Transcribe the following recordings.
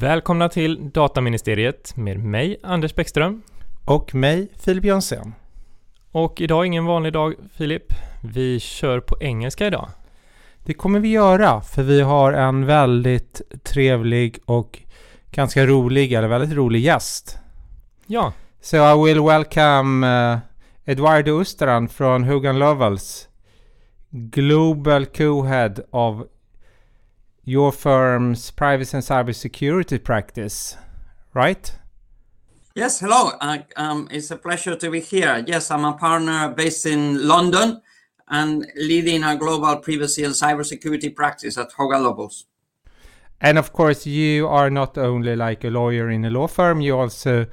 Välkomna till Dataministeriet med mig, Anders Bäckström. Och mig, Filip Jonsson. Och idag är ingen vanlig dag, Filip. Vi kör på engelska idag. Det kommer vi göra, för vi har en väldigt trevlig och ganska rolig, eller väldigt rolig gäst. Ja. So I will welcome uh, Eduardo Usteran från Hogan Lovells, Global Co-Head of your firm's privacy and cybersecurity practice, right? Yes, hello. Uh, um, it's a pleasure to be here. Yes, I'm a partner based in London and leading our global privacy and cybersecurity practice at Hogan Lovells. And of course, you are not only like a lawyer in a law firm, you also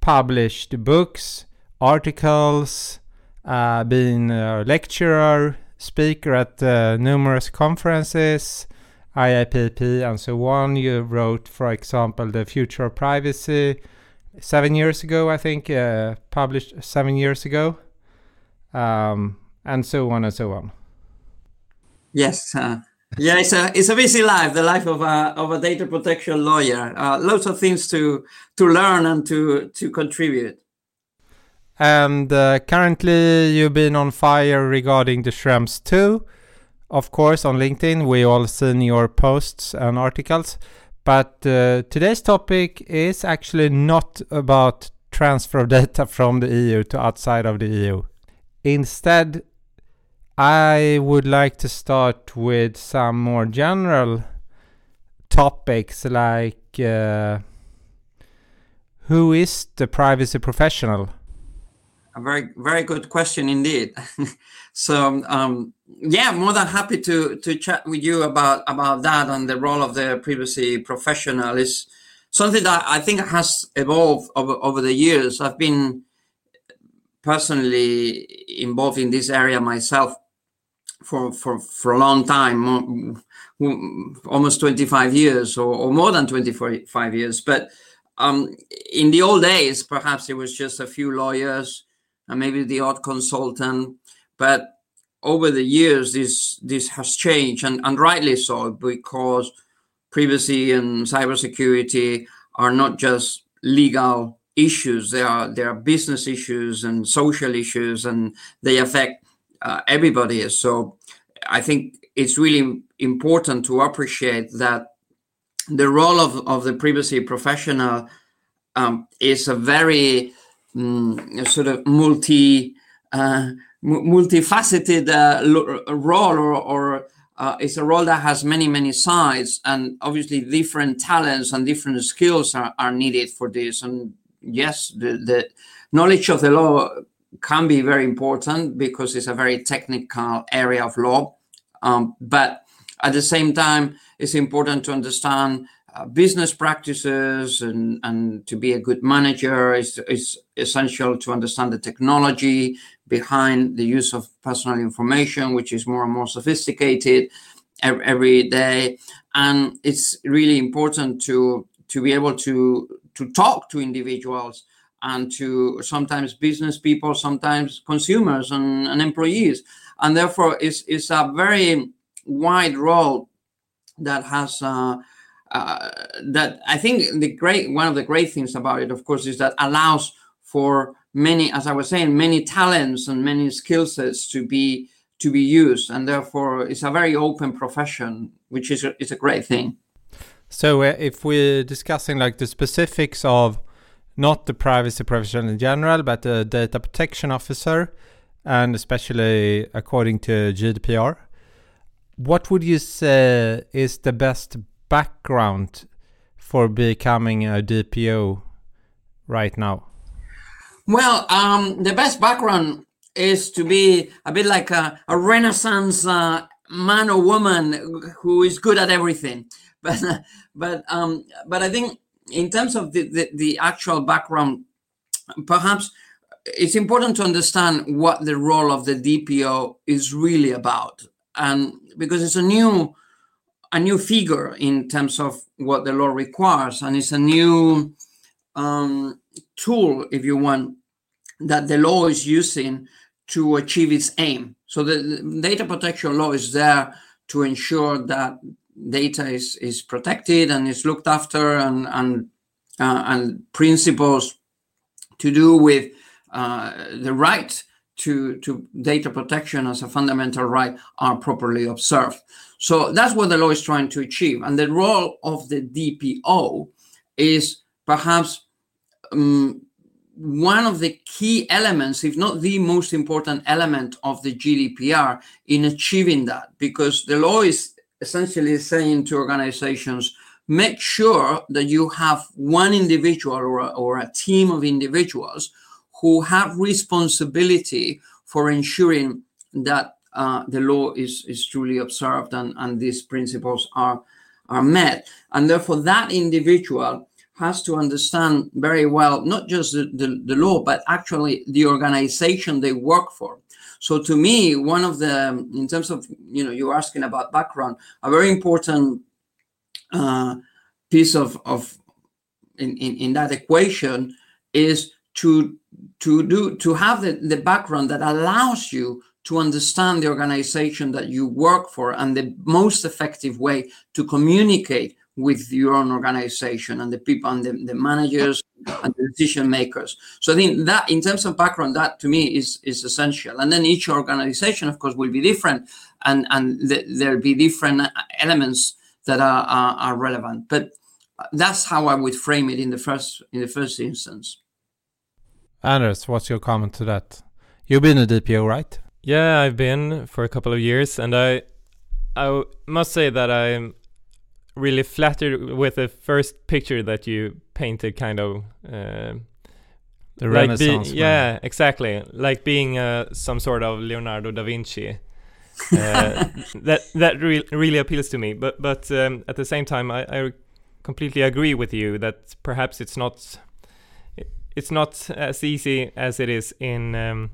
published books, articles, uh, been a lecturer, speaker at uh, numerous conferences, IAPP and so on. You wrote, for example, The Future of Privacy seven years ago, I think, uh, published seven years ago, um, and so on and so on. Yes. Uh, yeah, it's a it's a busy life, the life of a of a data protection lawyer. Uh, lots of things to to learn and to to contribute. And uh, currently, you've been on fire regarding the Schrems 2 of course, on LinkedIn. We all seen your posts and articles. But uh, today's topic is actually not about transfer of data from the EU to outside of the EU. Instead, I would like to start with some more general topics like uh, who is the privacy professional? A very, very good question indeed. so, um, yeah, more than happy to to chat with you about about that and the role of the privacy professional is something that I think has evolved over over the years. I've been personally involved in this area myself for for for a long time, almost 25 years or, or more than 25 years. But um, in the old days, perhaps it was just a few lawyers and maybe the odd consultant, but over the years, this this has changed, and, and rightly so, because privacy and cybersecurity are not just legal issues; they are they are business issues and social issues, and they affect uh, everybody. So, I think it's really important to appreciate that the role of, of the privacy professional um, is a very um, sort of multi. Uh, multifaceted uh, role or, or uh, it's a role that has many many sides and obviously different talents and different skills are, are needed for this. And yes the, the knowledge of the law can be very important because it's a very technical area of law. Um, but at the same time it's important to understand uh, business practices and, and to be a good manager is, is essential to understand the technology behind the use of personal information, which is more and more sophisticated every, every day. And it's really important to, to be able to, to talk to individuals and to sometimes business people, sometimes consumers and, and employees. And therefore, it's, it's a very wide role that has uh, uh, that I think the great one of the great things about it, of course, is that allows for many, as I was saying, many talents and many skill sets to be to be used, and therefore it's a very open profession, which is a, is a great thing. So, uh, if we're discussing like the specifics of not the privacy profession in general, but the data protection officer, and especially according to GDPR, what would you say is the best background for becoming a DPO right now? Well, um, the best background is to be a bit like a, a Renaissance uh, man or woman who is good at everything. But but um, but I think in terms of the, the, the actual background, perhaps it's important to understand what the role of the DPO is really about, and because it's a new a new figure in terms of what the law requires, and it's a new um, tool, if you want, that the law is using to achieve its aim. So the, data protection law is there to ensure that data is, is protected and is looked after and, and, uh, and principles to do with uh, the right to, to data protection as a fundamental right are properly observed. So that's what the law is trying to achieve. And the role of the DPO is perhaps um, one of the key elements, if not the most important element of the GDPR in achieving that, because the law is essentially saying to organizations, make sure that you have one individual or a, or a team of individuals who have responsibility for ensuring that uh, the law is, is truly observed and, and these principles are, are met. And therefore, that individual has to understand very well not just the, the, the, law, but actually the organization they work for. So to me, one of the, in terms of, you know, you're asking about background, a very important uh, piece of, of in, in, in that equation is to to do to have the, the background that allows you to understand the organization that you work for and the most effective way to communicate with your own organization and the people and the, the managers and the decision makers. So I think that in terms of background, that to me is is essential. And then each organization, of course, will be different and, and th- there'll be different elements that are, are, are relevant. But that's how I would frame it in the first in the first instance. Anders, what's your comment to that? You've been a DPO, right? Yeah, I've been for a couple of years, and I I must say that I'm really flattered with the first picture that you painted, kind of. Uh, the like Renaissance. Be, yeah, exactly. Like being uh, some sort of Leonardo da Vinci. uh, that that re- really appeals to me. But but um, at the same time, I, I completely agree with you that perhaps it's not it's not as easy as it is in um,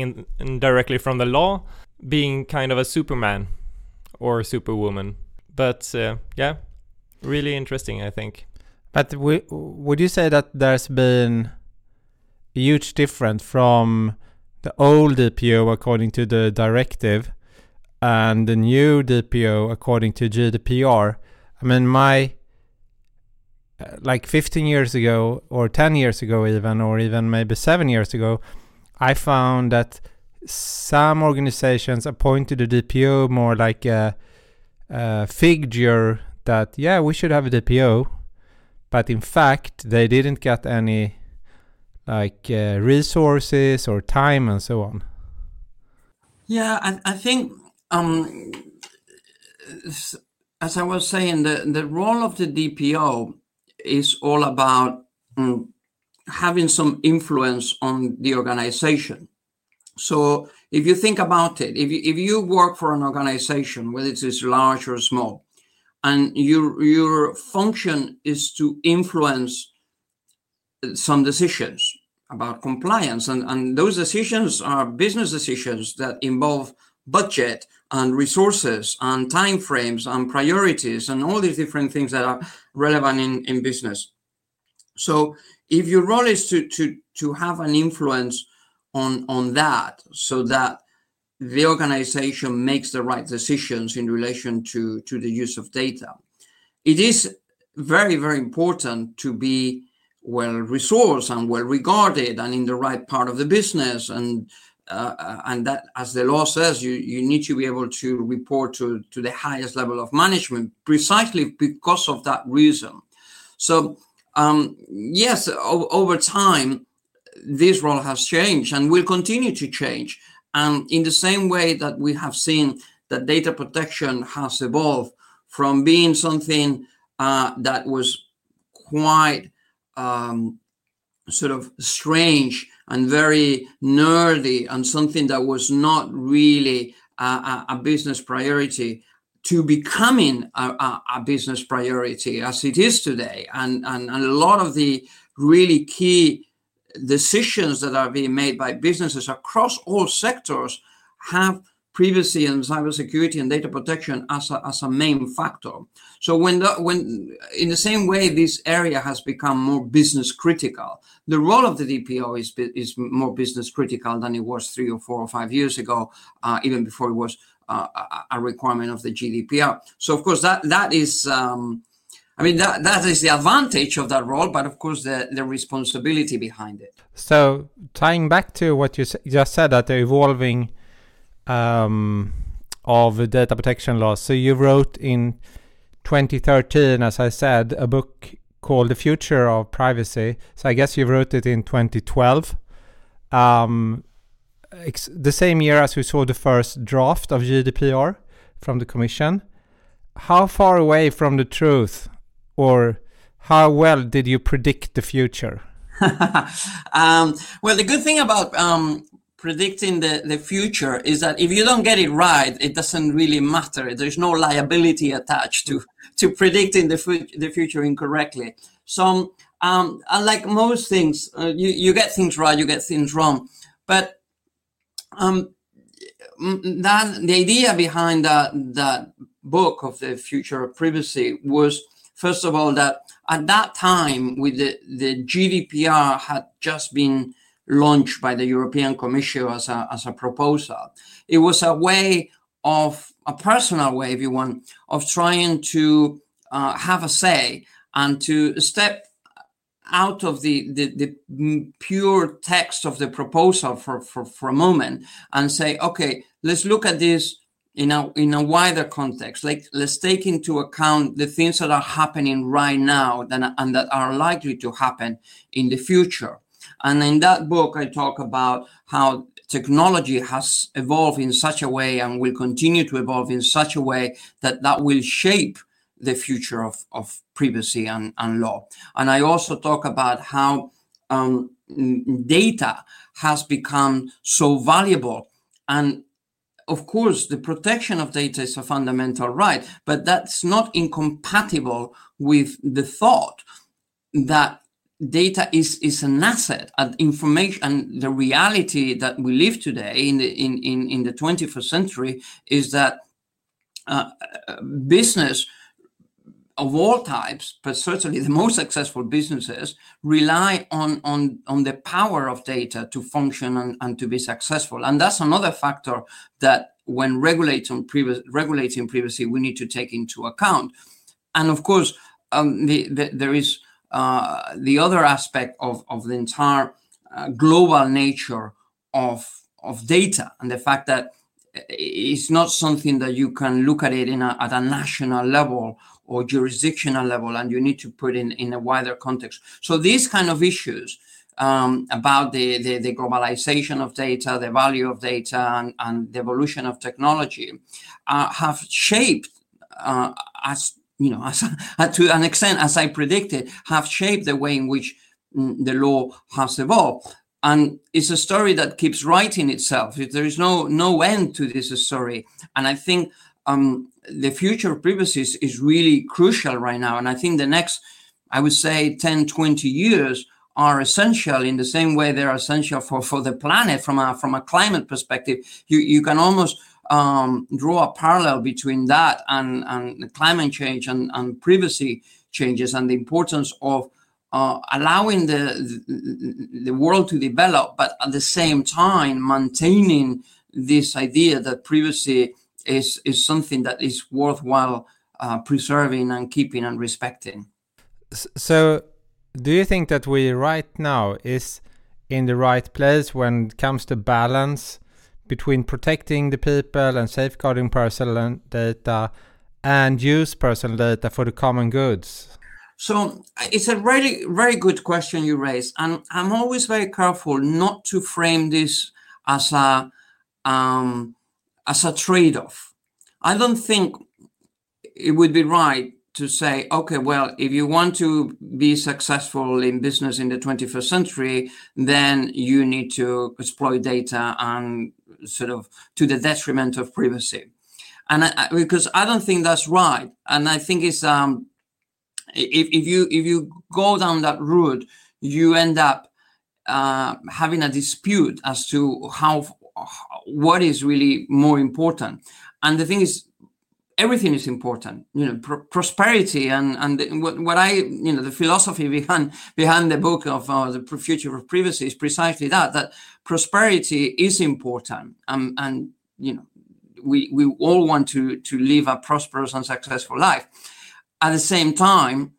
in, in directly from the law being kind of a superman or superwoman. But uh, yeah really interesting i think. But would you say that there's been a huge difference from the old dpo according to the directive and the new dpo according to gdpr i mean my uh, like 15 years ago or 10 years ago even or even maybe 7 years ago i found that some organizations appointed the dpo more like a, a figure that yeah we should have a dpo but in fact they didn't get any like uh, resources or time and so on. Yeah i, I think um, as i was saying the, the role of the dpo is all about um, having some influence on the organization. So if you think about it, if you, if you work for an organization, whether it is large or small, and your your function is to influence some decisions about compliance, and, and those decisions are business decisions that involve budget and resources and time frames and priorities and all these different things that are relevant in, in business. So if your role is to to to have an influence on on that so that the organization makes the right decisions in relation to to the use of data it is very very important to be well resourced and well regarded and in the right part of the business and uh, and that, as the law says, you, you need to be able to report to, to the highest level of management precisely because of that reason. So, um, yes, o- over time, this role has changed and will continue to change. And in the same way that we have seen that data protection has evolved from being something uh, that was quite um, sort of strange and very nerdy and something that was not really a, a business priority to becoming a, a, a, business priority as it is today. And, and, and a lot of the really key decisions that are being made by businesses across all sectors have privacy and cybersecurity and data protection as a, as a main factor. So when the, when in the same way this area has become more business critical, the role of the DPO is is more business critical than it was three or four or five years ago, uh, even before it was a requirement of the GDPR. So of course that that is. Um, I mean that that is the advantage of that role, but of course the the responsibility behind it. So tying back to what you just said, that the evolving um, of data protection laws. So you wrote in 2013, as I said, a book called The Future of Privacy. So I guess you wrote it in 2012. Um, the same year as we saw the first draft of GDPR from the Commission. How far away from the truth, or how well did you predict the future? um, well, the good thing about um, predicting the, the future is that if you don't get it right, it doesn't really matter. There's no liability attached to, to predicting the, fu- the future incorrectly. So, um, unlike most things, uh, you, you get things right, you get things wrong. But um, that the idea behind that, that book of the future of privacy was, first of all, that at that time, with the, the GDPR had just been launched by the European Commission as a, as a proposal. It was a way of, a personal way, if you want, of trying to uh, have a say and to step out of the, the, the, pure text of the proposal for, for, for a moment and say, okay, let's look at this in a, in a wider context. Like, let's take into account the things that are happening right now that, and that are likely to happen in the future. And in that book, I talk about how technology has evolved in such a way and will continue to evolve in such a way that that will shape the future of, of privacy and, and law. And I also talk about how um, data has become so valuable. And of course, the protection of data is a fundamental right, but that's not incompatible with the thought that data is is an asset and information and the reality that we live today in the in in, in the 21st century is that uh, business of all types but certainly the most successful businesses rely on on on the power of data to function and, and to be successful. And that's another factor that when regulating privacy regulating privacy we need to take into account. And of course um, the, the, there is uh, the other aspect of, of the entire uh, global nature of, of data and the fact that it's not something that you can look at it in a, at a national level or jurisdictional level and you need to put in in a wider context so these kind of issues um, about the, the, the, globalization of data the value of data and, and the evolution of technology uh, have shaped uh, as you know, as, to an extent, as I predicted, have shaped the way in which mm, the law has evolved. And it's a story that keeps writing itself. There is no no end to this story. And I think um, the future of privacy is, is really crucial right now. And I think the next, I would say, 10, 20 years are essential in the same way they're essential for, for the planet from a from a climate perspective. You you can almost um, draw a parallel between that and, and climate change and, and privacy changes and the importance of uh, allowing the, the, the world to develop, but at the same time maintaining this idea that privacy is is something that is worthwhile uh, preserving and keeping and respecting. So, do you think that we right now is in the right place when it comes to balance between protecting the people and safeguarding personal data and use personal data for the common goods? So it's a really, very good question you raise, and I'm always very careful not to frame this as a um, as a trade-off. I don't think it would be right to say, okay, well, if you want to be successful in business in the 21st century, then you need to exploit data and sort of to the detriment of privacy. And I, because I don't think that's right, and I think it's um, if, if you if you go down that route, you end up uh, having a dispute as to how what is really more important. And the thing is, everything is important. You know, pr- prosperity and and what, what I you know the philosophy behind behind the book of uh, the future of privacy is precisely that that prosperity is important. Um, and you know, we we all want to to live a prosperous and successful life. At the same time,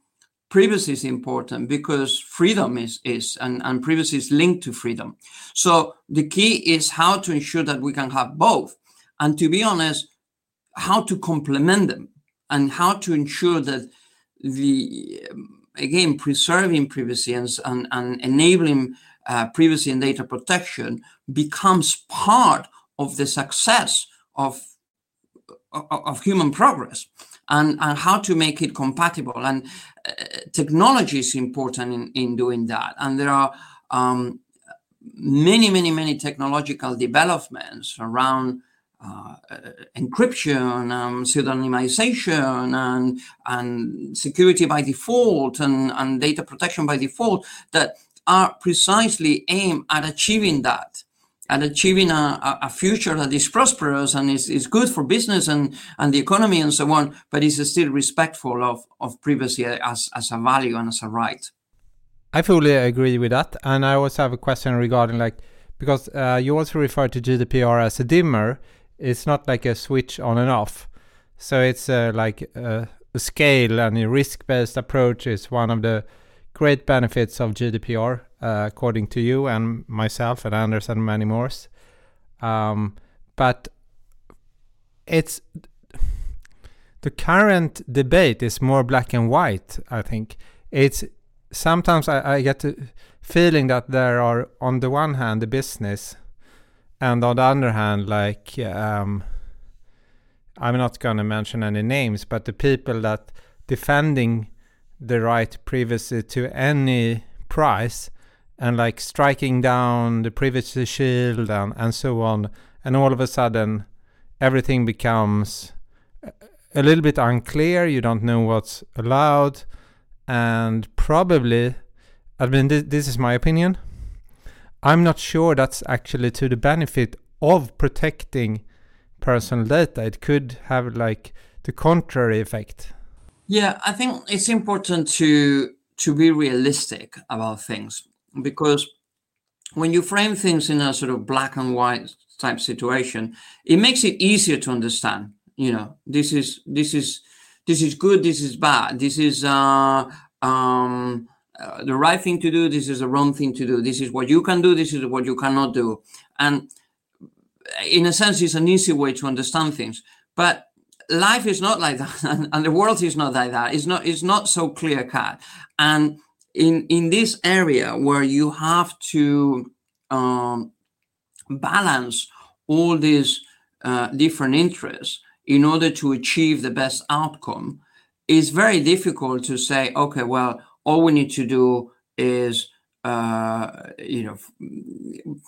privacy is important because freedom is is and, and privacy is linked to freedom so the key is how to ensure that we can have both and to be honest how to complement them and how to ensure that the again preserving privacy and, and, and enabling uh, privacy and data protection becomes part of the success of of, of human progress and, and how to make it compatible. And technology is important in, in doing that. And there are um, many, many, many technological developments around uh, encryption, um, pseudonymization, and, and security by default, and, and data protection by default that are precisely aimed at achieving that and achieving a, a future that is prosperous and is, is good for business and, and the economy and so on, but is still respectful of, of privacy as, as a value and as a right. I fully agree with that. And I also have a question regarding like, because uh, you also refer to GDPR as a dimmer. It's not like a switch on and off. So it's uh, like uh, a scale and a risk based approach is one of the great benefits of GDPR uh, according to you and myself and Anders and many more. Um, but it's the current debate is more black and white. I think it's sometimes I, I get the feeling that there are on the one hand the business, and on the other hand, like um, I'm not going to mention any names, but the people that defending the right privacy to any price and like striking down the privacy shield and, and so on. And all of a sudden, everything becomes a little bit unclear. You don't know what's allowed. And probably, I mean, th- this is my opinion. I'm not sure that's actually to the benefit of protecting personal data. It could have like the contrary effect. Yeah, I think it's important to to be realistic about things because when you frame things in a sort of black and white type situation, it makes it easier to understand. You know, this is this is this is good, this is bad, this is uh, um, uh, the right thing to do, this is the wrong thing to do, this is what you can do, this is what you cannot do, and in a sense, it's an easy way to understand things. But life is not like that, and, and the world is not like that. It's not. It's not so clear cut, and in in this area where you have to um, balance all these uh, different interests in order to achieve the best outcome it's very difficult to say okay well all we need to do is uh, you know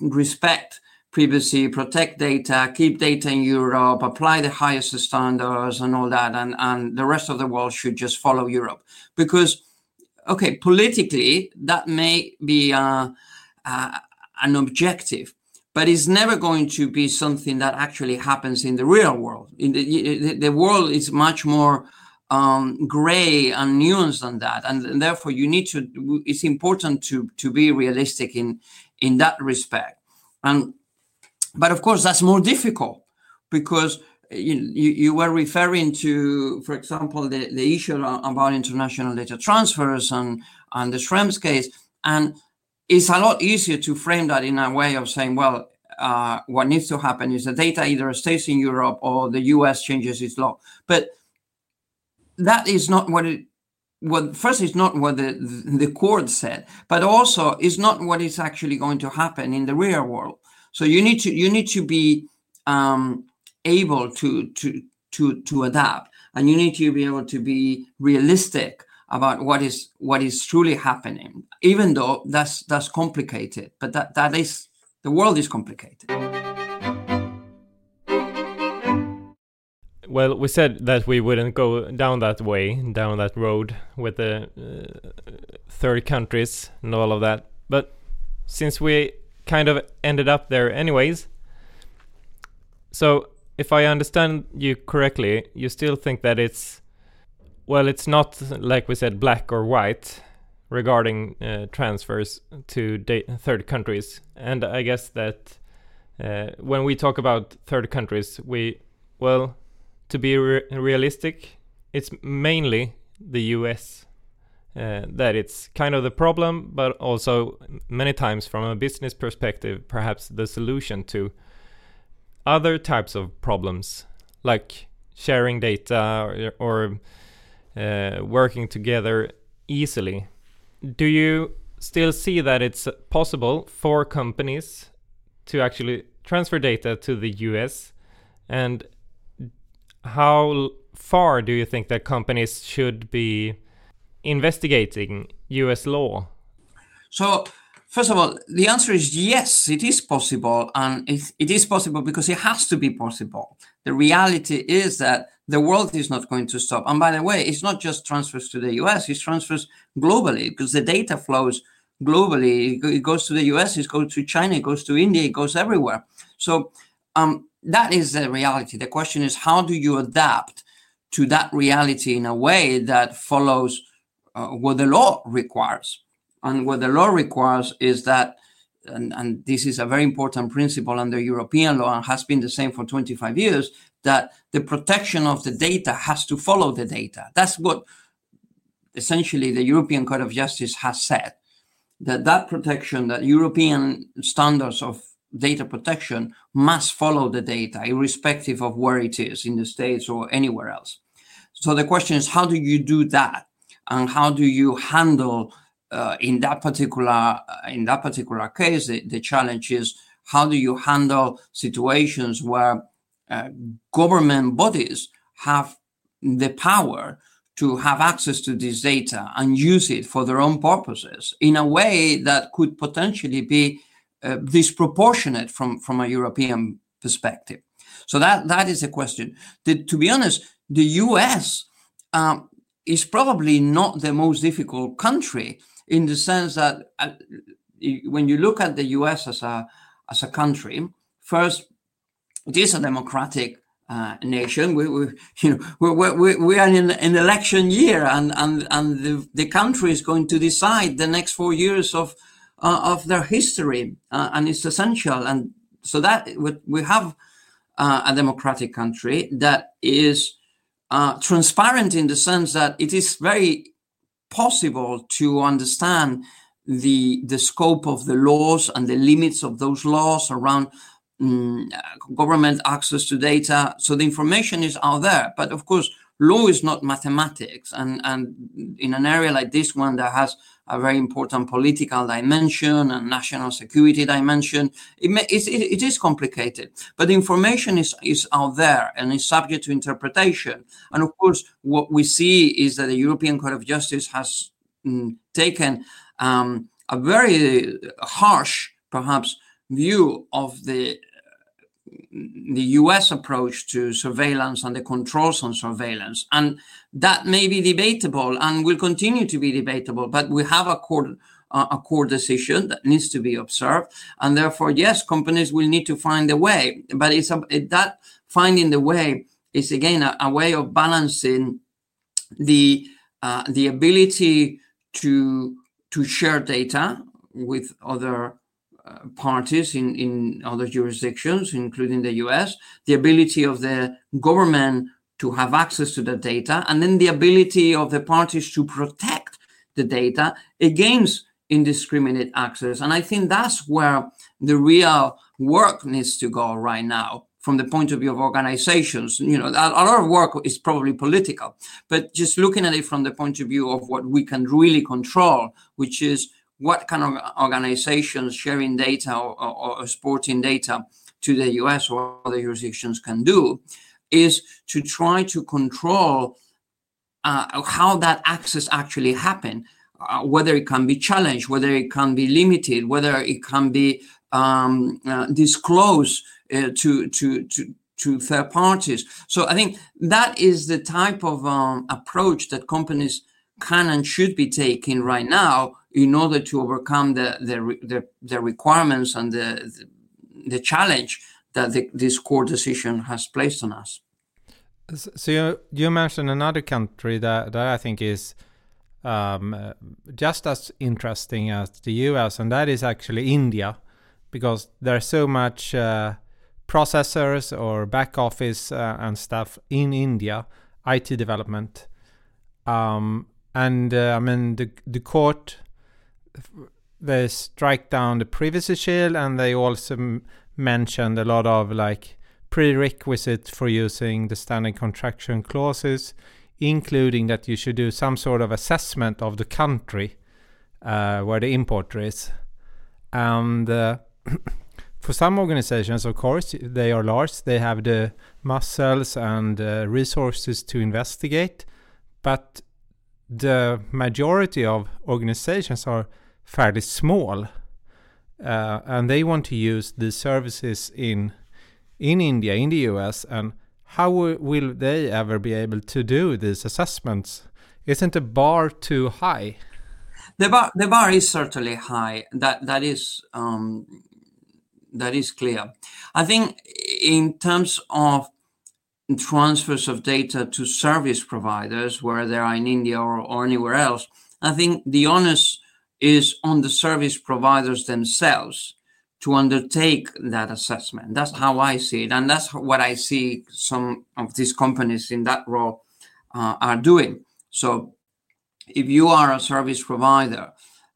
respect privacy protect data keep data in europe apply the highest standards and all that and, and the rest of the world should just follow europe. Because okay, politically, that may be uh, uh, an objective, but it's never going to be something that actually happens in the real world. In the, the world is much more um, gray and nuanced than that, and, and, therefore you need to. It's important to to be realistic in in that respect, and but of course that's more difficult because you, you were referring to, for example, the, the issue about international data transfers and, and the Schrems case. And it's a lot easier to frame that in a way of saying, well, uh, what needs to happen is the data either stays in Europe or the US changes its law. But that is not what it what first is not what the the court said, but also is not what is actually going to happen in the real world. So you need to you need to be um, able to to to to adapt. And you need to be able to be realistic about what is what is truly happening even though that's that's complicated but that that is the world is complicated. Well we said that we wouldn't go down that way down that road with the uh, third countries and all of that but since we kind of ended up there anyways So, if I understand you correctly, you still think that it's well, it's not like we said black or white regarding uh, transfers to third countries, and I guess that uh, when we talk about third countries, we well, to be re realistic, it's mainly the US uh, that it's kind of the problem, but also many times from a business perspective, perhaps the solution to other types of problems like sharing data or, or uh, working together easily. Do you still see that it's possible for companies to actually transfer data to the US? And how far do you think that companies should be investigating US law? So, first of all, the answer is yes, it is possible. And it, it is possible because it has to be possible. The reality is that the world is not going to stop. And by the way, it's not just transfers to the US, it's transfers globally because the data flows globally. It goes to the US, it goes to China, it goes to India, it goes everywhere. So, um, that is the reality. The question is, how do you adapt to that reality in a way that follows uh, what the law requires. And what the law requires is that, and, and this is a very important principle under European law and has been the same for 25 years, that the protection of the data has to follow the data. That's what essentially the European Court of Justice has said that that protection, that European standards of data protection must follow the data, irrespective of where it is in the States or anywhere else. So the question is, how do you do that? and how do you handle uh, in that particular uh, in that particular case the, the, challenge is how do you handle situations where uh, government bodies have the power to have access to this data and use it for their own purposes in a way that could potentially be uh, disproportionate from, from a European perspective. So that that is a question. The, to be honest, the U.S. Um, is probably not the most difficult country in the sense that uh, when you look at the US as a as a country, first it is a democratic uh, nation. We, we, you know, we, we, we are in an election year, and and and the, the country is going to decide the next four years of uh, of their history, uh, and it's essential. And so that we have uh, a democratic country that is uh, transparent in the sense that it is very possible to understand the the scope of the laws and the limits of those laws around um, government access to data. So the information is out there, but of course, law is not mathematics, and and in an area like this one that has a very important political dimension and national security dimension. It, may, it, it is complicated, but information is, is out there and is subject to interpretation. And of course, what we see is that the European Court of Justice has mm, taken um, a very harsh, perhaps, view of the the US approach to surveillance and the controls on surveillance. And that may be debatable and will continue to be debatable, but we have a court, uh, a court decision that needs to be observed. And therefore, yes, companies will need to find a way, but it's a, it, that finding the way is again a, a way of balancing the uh, the ability to to share data with other parties in, in other jurisdictions, including the US, the ability of the government to have access to the data, and then the ability of the parties to protect the data against indiscriminate access. And I think that's where the real work needs to go right now from the point of view of organizations. You know, a, a, lot of work is probably political, but just looking at it from the point of view of what we can really control, which is what kind of organizations sharing data or, or, data to the US or other jurisdictions can do is to try to control uh, how that access actually happen, uh, whether it can be challenged, whether it can be limited, whether it can be um, uh, disclosed uh, to, to, to, to third parties. So I think that is the type of um, approach that companies can and should be taking right now in order to overcome the the, the, the requirements and the, the, challenge that the, this court decision has placed on us. So you you mentioned another country that that I think is um, just as interesting as the U.S. and that is actually India, because there's so much uh, processors or back office uh, and stuff in India, IT development, um, and uh, I mean the the court they strike down the privacy shield and they also m- mentioned a lot of like prerequisites for using the standard contractual clauses, including that you should do some sort of assessment of the country uh, where the importer is. And uh, for some organizations, of course, they are large, they have the muscles and uh, resources to investigate, but the majority of organizations are fairly small. Uh, and they want to use these services in in India, in the US, and how will they ever be able to do these assessments? Isn't the bar too high? The bar, the bar is certainly high. That that is um, that is clear. I think in terms of transfers of data to service providers, whether they are in India or, or anywhere else, I think the onus is on the service providers themselves to undertake that assessment. That's how I see it. And that's what I see some of these companies in that role uh, are doing. So if you are a service provider,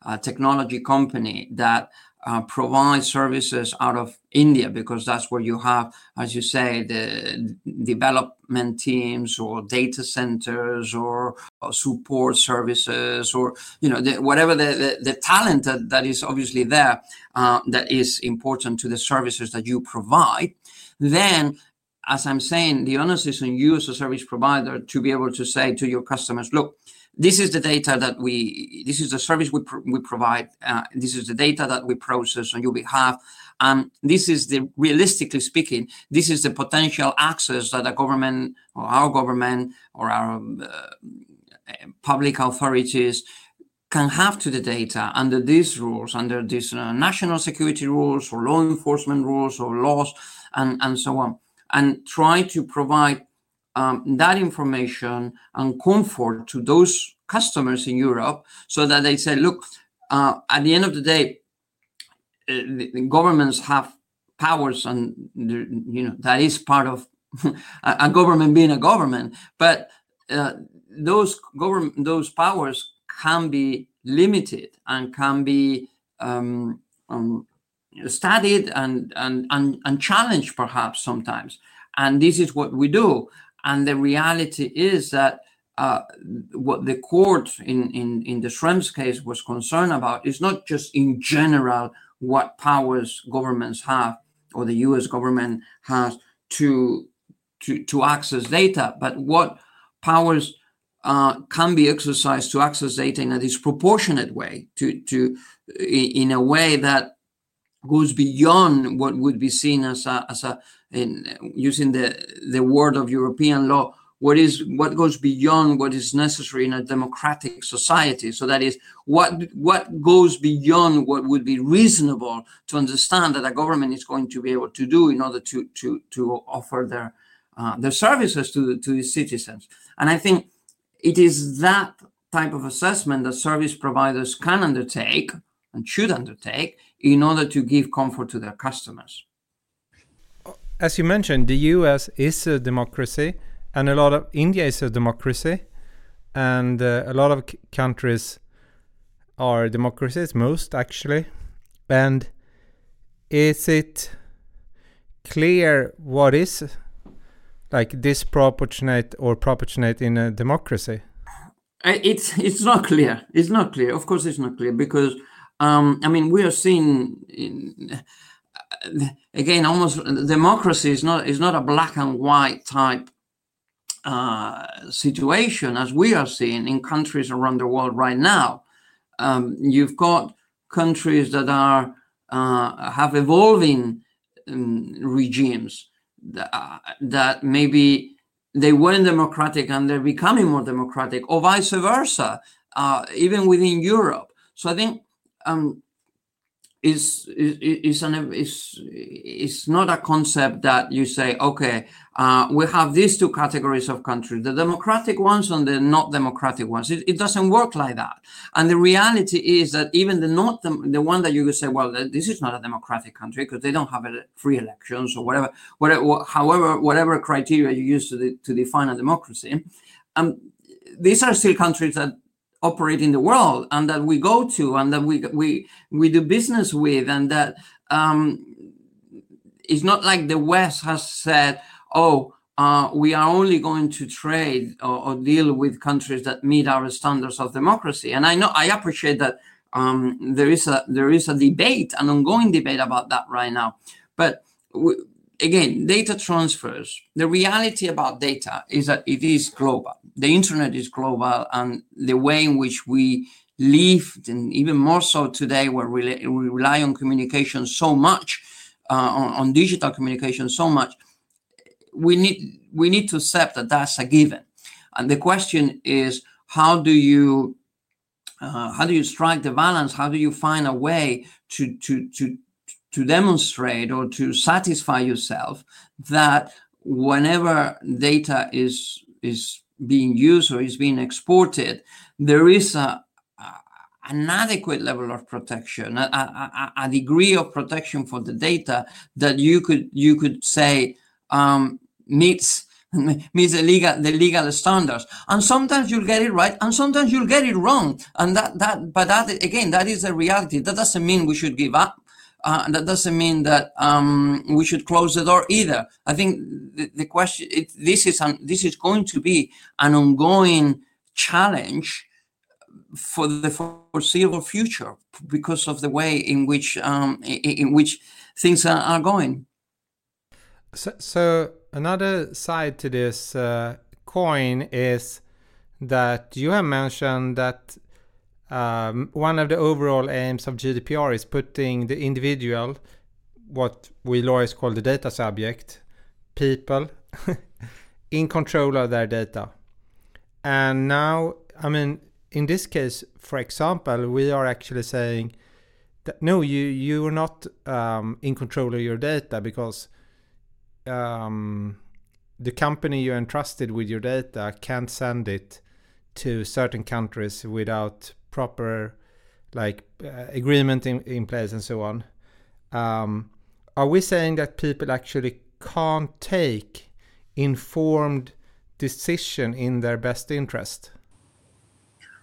a technology company that uh, provide services out of India because that's where you have, as you say, the development teams or data centers or, or support services or you know the, whatever the, the, the, talent that, that is obviously there uh, that is important to the services that you provide. Then as I'm saying, the onus is on you as a service provider to be able to say to your customers, look, this is the data that we this is the service we, pr- we provide uh, this is the data that we process on your behalf. And this is the realistically speaking this is the potential access that a government or our government or our uh, public authorities can have to the data under these rules under these uh, national security rules or law enforcement rules or laws and, and so on and try to provide um, that information and comfort to those customers in Europe so that they say, look, uh, at the end of the day, uh, governments have powers and you know that is part of a government being a government. But uh, those government those powers can be limited and can be um, um, studied and, and and and challenged perhaps sometimes. And this is what we do and the reality is that uh, what the court in, in, in the Schrems case was concerned about is not just in general what powers governments have or the US government has to, to, to access data, but what powers uh, can be exercised to access data in a disproportionate way, to, to in a way that goes beyond what would be seen as a, as a in using the the word of European law, what is what goes beyond what is necessary in a democratic society. So that is what what goes beyond what would be reasonable to understand that a government is going to be able to do in order to to to offer their uh, their services to to its citizens. And I think it is that type of assessment that service providers can undertake and should undertake in order to give comfort to their customers as you mentioned, the US is a democracy, and a lot of India is a democracy, and uh, a lot of countries are democracies, most actually. And is it clear what is like disproportionate or proportionate in a democracy? Uh, it's it's not clear. It's not clear. Of course, it's not clear because um, I mean we are seeing in again, almost democracy is not is not a black and white type uh, situation as we are seeing in countries around the world right now. Um, you've got countries that are uh, have evolving um, regimes that, uh, that maybe they weren't democratic and they're becoming more democratic, or vice versa, uh, even within Europe. So I think um, is is is an is is not a concept that you say okay uh, we have these two categories of countries the democratic ones and the not democratic ones. It, it doesn't work like that. And the reality is that even the not the, the one that you could say well this is not a democratic country because they don't have free elections or whatever whatever however whatever criteria you use to, to define a democracy um, these are still countries that operate in the world and that we go to and that we we we do business with and that um, it's not like the West has said, oh, uh, we are only going to trade or, or, deal with countries that meet our standards of democracy. And I know I appreciate that um, there is a there is a debate, an ongoing debate about that right now. But again, data transfers. The reality about data is that it is global. The internet is global, and the way in which we live, and even more so today, where we, rely on communication so much, uh, on, on digital communication so much, we need we need to accept that that's a given. And the question is, how do you uh, how do you strike the balance? How do you find a way to to to to demonstrate or to satisfy yourself that whenever data is is being used or is being exported, there is a, an adequate level of protection, a, a, a, degree of protection for the data that you could you could say um, meets meets the legal the legal standards. And sometimes you'll get it right, and sometimes you'll get it wrong. And that that but that again that is a reality. That doesn't mean we should give up. Uh, that doesn't mean that um, we should close the door either. I think the, the question it, this is an, this is going to be an ongoing challenge for the foreseeable future because of the way in which um, in which things are, are going. So, so, another side to this uh, coin is that you have mentioned that um, one of the overall aims of GDPR is putting the individual, what we lawyers call the data subject, people, in control of their data. And now, I mean, in this case, for example, we are actually saying that no, you you are not um, in control of your data because um, the company you entrusted with your data can't send it to certain countries without proper like uh, agreement in, in place and so on. Um, are we saying that people actually can't take informed decision in their best interest?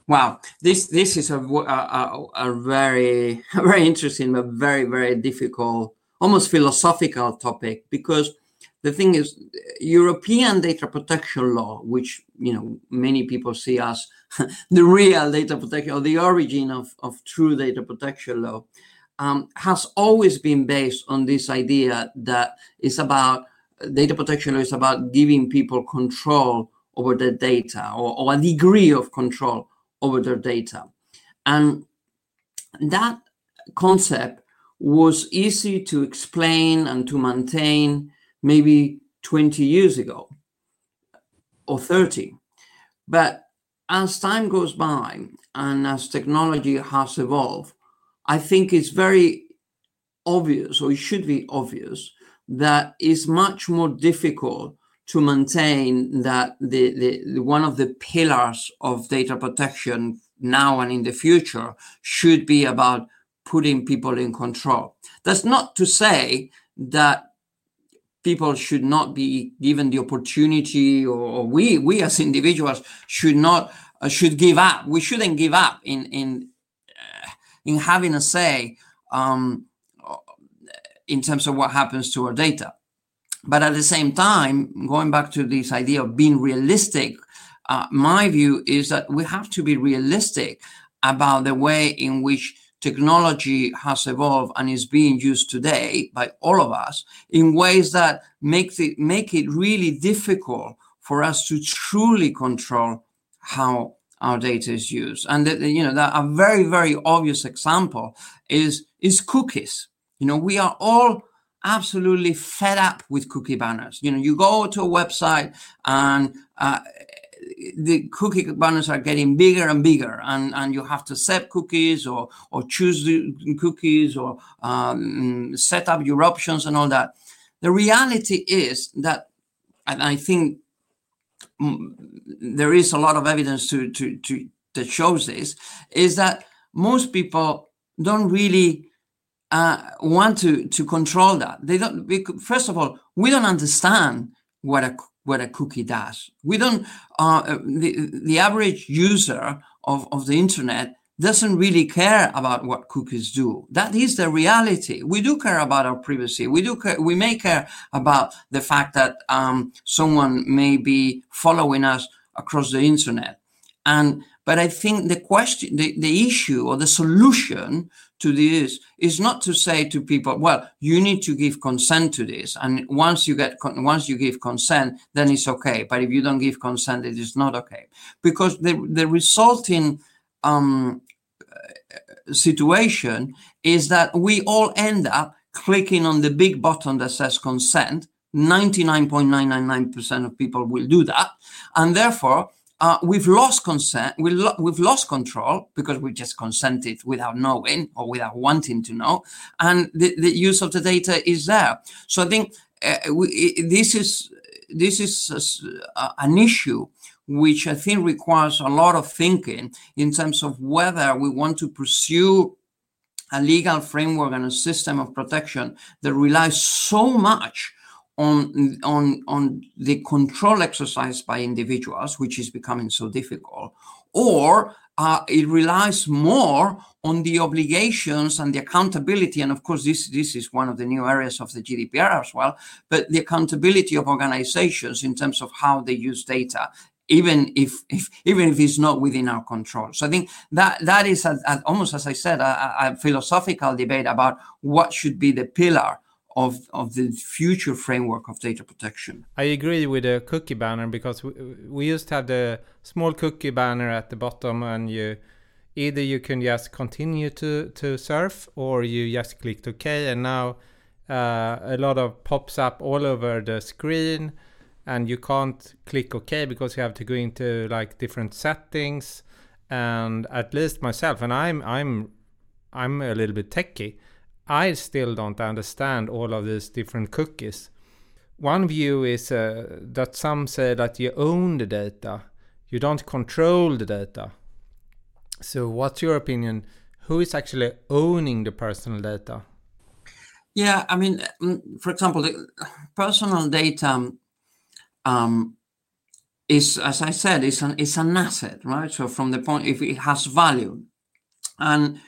Wow, this this is a, a, a very very interesting but very very difficult, almost philosophical topic because the thing is, European data protection law, which you know many people see as the real data protection or the origin of, of true data protection law, um, has always been based on this idea that it's about data protection law is about giving people control over their data or, or a degree of control over their data. And that concept was easy to explain and to maintain maybe 20 years ago or 30. But as time goes by and as technology has evolved, I think it's very obvious, or it should be obvious, that it's much more difficult to maintain that the, the, the, one of the pillars of data protection now and in the future should be about putting people in control. That's not to say that people should not be given the opportunity or, or we we as individuals should not uh, should give up. We shouldn't give up in in uh, in having a say um, in terms of what happens to our data. But at the same time going back to this idea of being realistic uh, my view is that we have to be realistic about the way in which technology has evolved and is being used today by all of us in ways that make it make it really difficult for us to truly control how our data is used. And that, you know, that a very very obvious example is is cookies. You know, we are all absolutely fed up with cookie banners. You know, you go to a website and uh, the cookie banners are getting bigger and bigger, and, and you have to set cookies or or choose the cookies or um, set up your options and all that. The reality is that, and I think mm, there is a lot of evidence to, to, to that shows this, is that most people don't really uh, want to to control that. They don't. First of all, we don't understand what a what a cookie does. We don't. Uh, the the average user of of the internet doesn't really care about what cookies do. That is the reality. We do care about our privacy. We do care, we may care about the fact that um, someone may be following us across the internet. And but I think the question, the, the issue or the solution to this is not to say to people, well, you need to give consent to this. And once you get, once you give consent, then it's okay. But if you don't give consent, it is not okay. Because the, the resulting um, situation is that we all end up clicking on the big button that says consent. 99.999% of people will do that. And therefore, uh, we've lost consent, we lo- we've lost control because we just consented without knowing or without wanting to know, and the, the use of the data is there. So I think uh, we, this is this is a, an issue which I think requires a lot of thinking in terms of whether we want to pursue a legal framework and a system of protection that relies so much on on on the control exercised by individuals, which is becoming so difficult, or uh, it relies more on the obligations and the accountability. And of course, this this is one of the new areas of the GDPR as well. But the accountability of organizations in terms of how they use data. Even if, if even if it's not within our control, so I think that that is a, a, almost as I said a, a philosophical debate about what should be the pillar of of the future framework of data protection. I agree with the cookie banner because we, we used to have the small cookie banner at the bottom, and you either you can just continue to to surf or you just clicked OK, and now uh, a lot of pops up all over the screen, and you can't click OK because you have to go into like different settings. And at least myself, and I'm I'm I'm a little bit techy. I still don't understand all of these different cookies. One view is uh, that some say that you own the data, you don't control the data. So, what's your opinion? Who is actually owning the personal data? Yeah, I mean, mm, for example, the personal data um, is, as I said, is an is an asset, right? So, from the point if it has value, and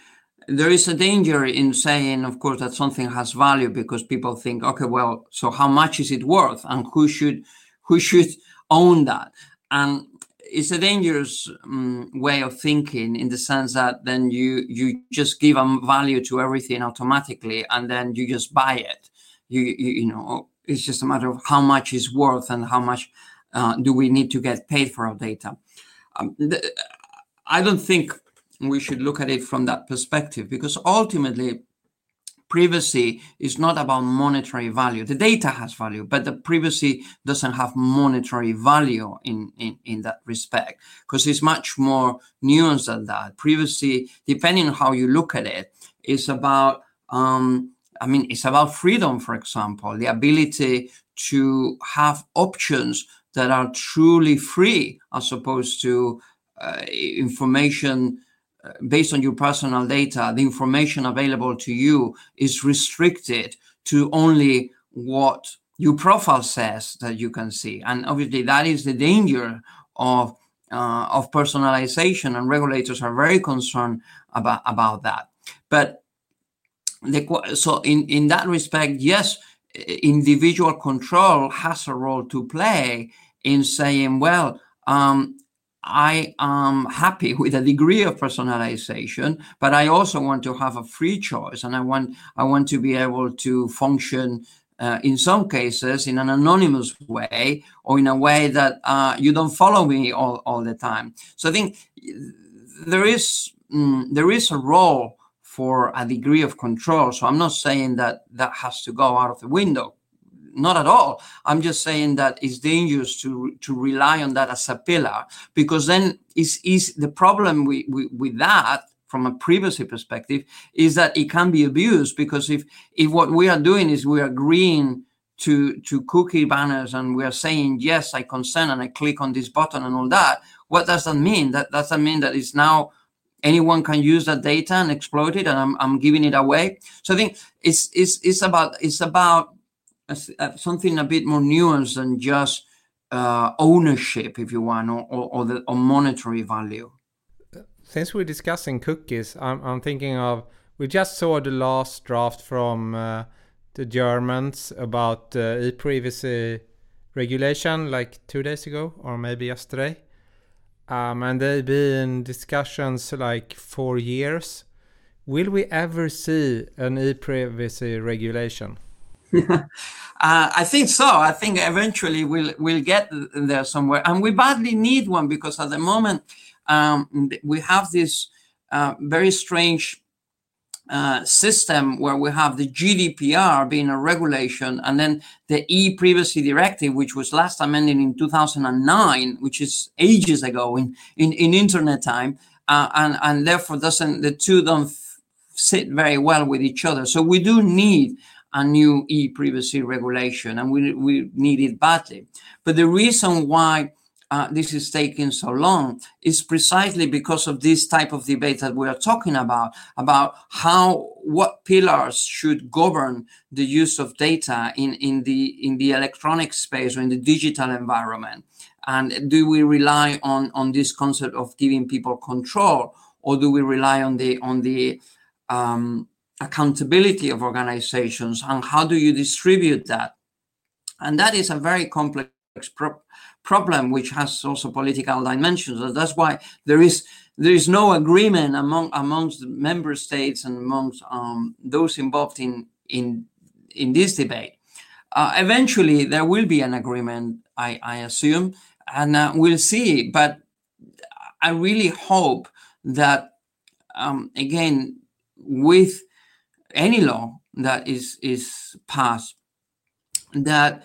there is a danger in saying, of course, that something has value because people think, okay, well, so how much is it worth, and who should who should own that? And it's a dangerous um, way of thinking in the sense that then you you just give a value to everything automatically, and then you just buy it. You you, you know, it's just a matter of how much is worth and how much uh, do we need to get paid for our data. Um, I don't think we should look at it from that perspective because ultimately privacy is not about monetary value. The data has value but the privacy doesn't have monetary value in in, in that respect because it's much more nuanced than that. Privacy depending on how you look at it is about um, i mean it's about freedom for example the ability to have options that are truly free as opposed to uh, information based on your personal data, the information available to you is restricted to only what your profile says that you can see. And obviously, that is the danger of uh, of personalization, and regulators are very concerned about about that. But the, so in in that respect, yes, individual control has a role to play in saying, well, um, I am happy with a degree of personalization, but I also want to have a free choice, and I want I want to be able to function uh, in some cases in an anonymous way or in a way that uh, you don't follow me all, all the time. So I think there is mm, there is a role for a degree of control. So I'm not saying that that has to go out of the window. Not at all. I'm just saying that it's dangerous to to rely on that as a pillar because then is is the problem with, that from a privacy perspective is that it can be abused because if if what we are doing is we are agreeing to to cookie banners and we are saying yes i consent and i click on this button and all that what does that mean that does that mean that it's now anyone can use that data and exploit it and i'm, I'm giving it away so i think it's it's it's about it's about something a bit more nuanced than just uh, ownership if you want or, or, or the or monetary value since we're discussing cookies i'm, I'm thinking of we just saw the last draft from uh, the Germans about uh, e-privacy regulation like two days ago or maybe yesterday. Um, and they've been discussions like for years. Will we ever see an e-privacy regulation? Uh, I think so. I think eventually we'll we'll get there somewhere, and we badly need one because at the moment um, we have this uh, very strange uh, system where we have the GDPR being a regulation and then the e-privacy directive, which was last amended in 2009, which is ages ago in, in, in internet time. Uh, and, and therefore doesn't, the two don't sit very well with each other. So we do need a new e-privacy regulation and we, we need it badly. But the reason why uh, this is taking so long is precisely because of this type of debate that we are talking about about how what pillars should govern the use of data in in the in the electronic space or in the digital environment and do we rely on on this concept of giving people control or do we rely on the on the um, accountability of organizations and how do you distribute that. And that is a very complex pro- problem which has also political dimensions. And that's why there is there is no agreement among amongst the member states and amongst um, those involved in in in this debate. Uh, eventually there will be an agreement i i assume and uh, we'll see. But i really hope that um, again with any law that is is passed that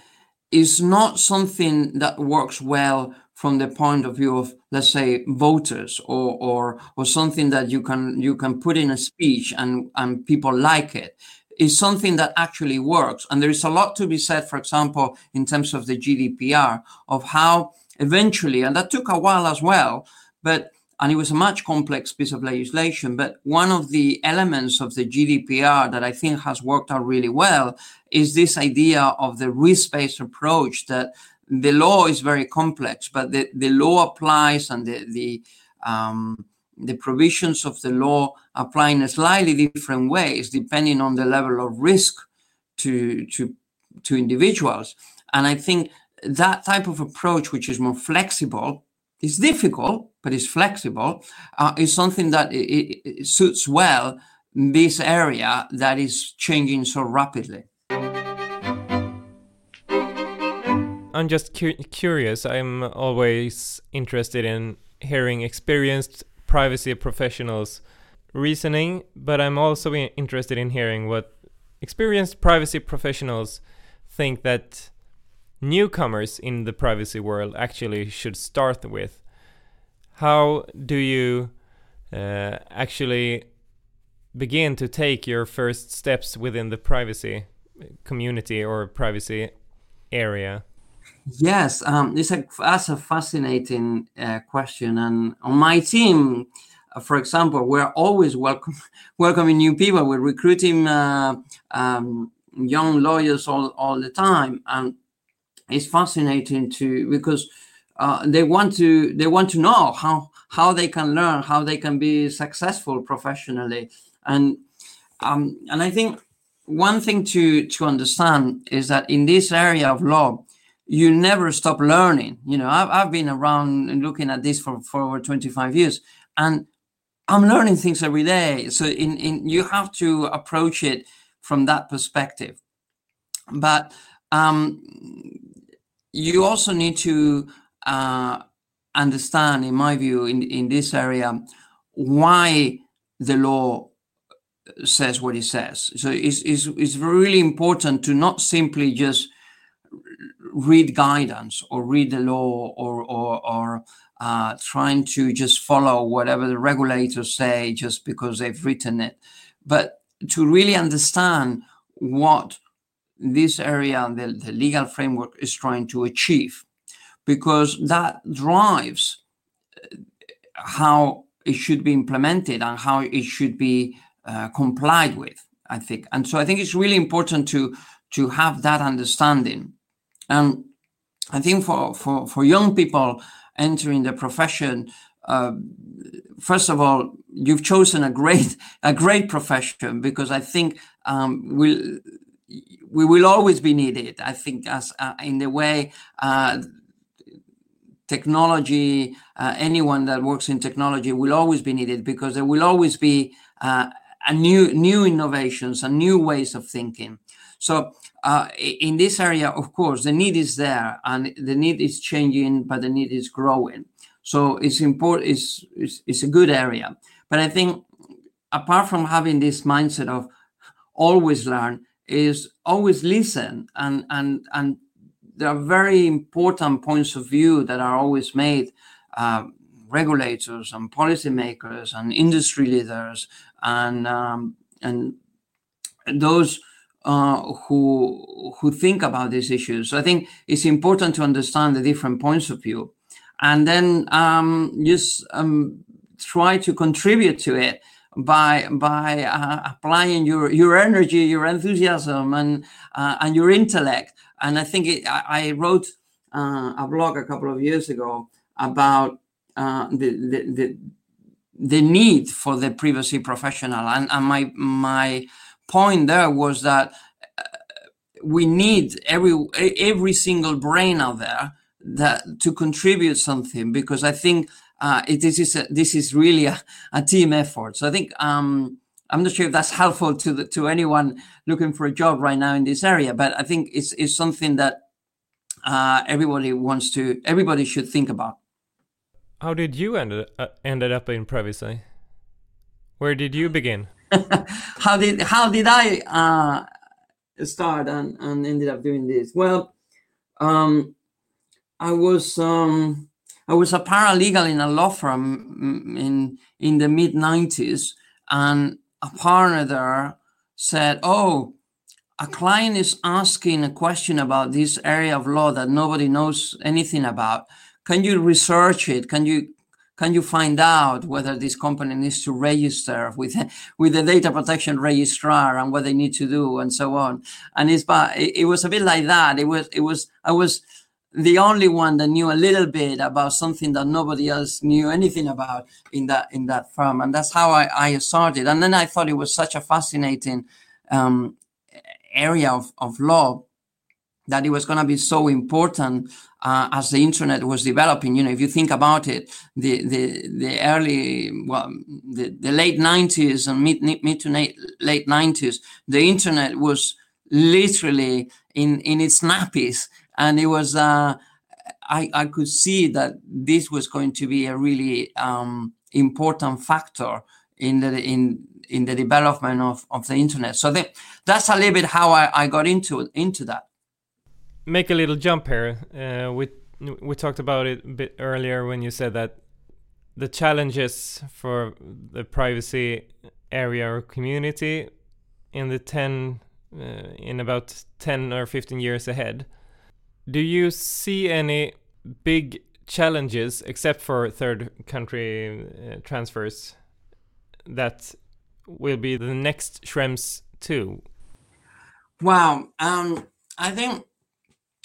is not something that works well from the point of view of let's say voters or or or something that you can you can put in a speech and and people like it. Is something that actually works. And there is a lot to be said for example in terms of the GDPR of how eventually and that took a while as well but and it was a much complex piece of legislation. But one of the elements of the GDPR that I think has worked out really well is this idea of the risk based approach that the law is very complex, but the, the law applies and the, the, um, the provisions of the law apply in slightly different ways depending on the level of risk to, to, to individuals. And I think that type of approach, which is more flexible, is difficult, but it's flexible, uh, is something that it, it suits well this area that is changing so rapidly. I'm just cu curious. I'm always interested in hearing experienced privacy professionals' reasoning, but I'm also interested in hearing what experienced privacy professionals think that newcomers in the privacy world actually should start with how do you uh, actually begin to take your first steps within the privacy community or privacy area? Yes, um, it's a, that's a fascinating uh, question. And on my team, uh, for example, we're always welcome, welcoming new people. We're recruiting uh, um, young lawyers all, all the time. And it's fascinating to because uh, they want to they want to know how how they can learn how they can be successful professionally. And um, and I think one thing to to understand is that in this area of law you never stop learning. You know I've, I've been around and looking at this for, for over 25 years and I'm learning things every day. So in, in you have to approach it from that perspective. But um, you also need to understand, in my view, in, in this area, why the law says what it says. So it's, it's, it's really important to not simply just read guidance or read the law or or, or uh, trying to just follow whatever the regulators say just because they've written it, but to really understand what this area, the, the legal framework, is trying to achieve, because that drives uh, how it should be implemented and how it should be uh, complied with. I think, and so I think it's really important to to have that understanding. And I think for for for young people entering the profession, uh, first of all, you've chosen a great a great profession because I think um, we'll, we will always be needed. I think as uh, in the way uh, technology, uh, anyone that works in technology will always be needed because there will always be uh, a new new innovations and new ways of thinking. So uh, in this area, of course, the need is there and the need is changing, but the need is growing. So it's important. It's, it's, it's a good area. But I think apart from having this mindset of always learn, is always listen and and and there are very important points of view that are always made. Uh, regulators and policymakers and industry leaders and um, and those uh, who who think about these issues. So I think it's important to understand the different points of view, and then um, just um, try to contribute to it by by uh, applying your your energy, your enthusiasm, and uh, and your intellect. And I think it, I, I, wrote uh, a blog a couple of years ago about uh, the, the, the the need for the privacy professional, and, and my my point there was that uh, we need every every single brain out there that to contribute something because I think uh, it, this is a, this is really a, a, team effort. So I think um, I'm not sure if that's helpful to the, to anyone looking for a job right now in this area, but I think it's it's something that uh, everybody wants to everybody should think about. How did you end uh, ended up in privacy? Where did you begin? how did how did I uh, start and, and ended up doing this? Well, um, I was um, I was a paralegal in a law firm in in the mid '90s, and a partner there said, "Oh, a client is asking a question about this area of law that nobody knows anything about. Can you research it? Can you can you find out whether this company needs to register with with the data protection registrar and what they need to do and so on and it's but it, it was a bit like that it was it was i was the only one that knew a little bit about something that nobody else knew anything about in that in that firm and that's how i, I started and then i thought it was such a fascinating um, area of, of law that it was going to be so important uh, as the internet was developing. You know, if you think about it, the the the early well, the, the late '90s and mid mid to late '90s, the internet was literally in in its nappies, and it was. Uh, I, I could see that this was going to be a really um, important factor in the in in the development of, of the internet. So the, that's a little bit how I, I got into into that make a little jump here. Uh, we we talked about it a bit earlier when you said that the challenges for the privacy area or community in the 10 uh, in about 10 or 15 years ahead do you see any big challenges except for third country uh, transfers that will be the next Schrems 2? wow um, i think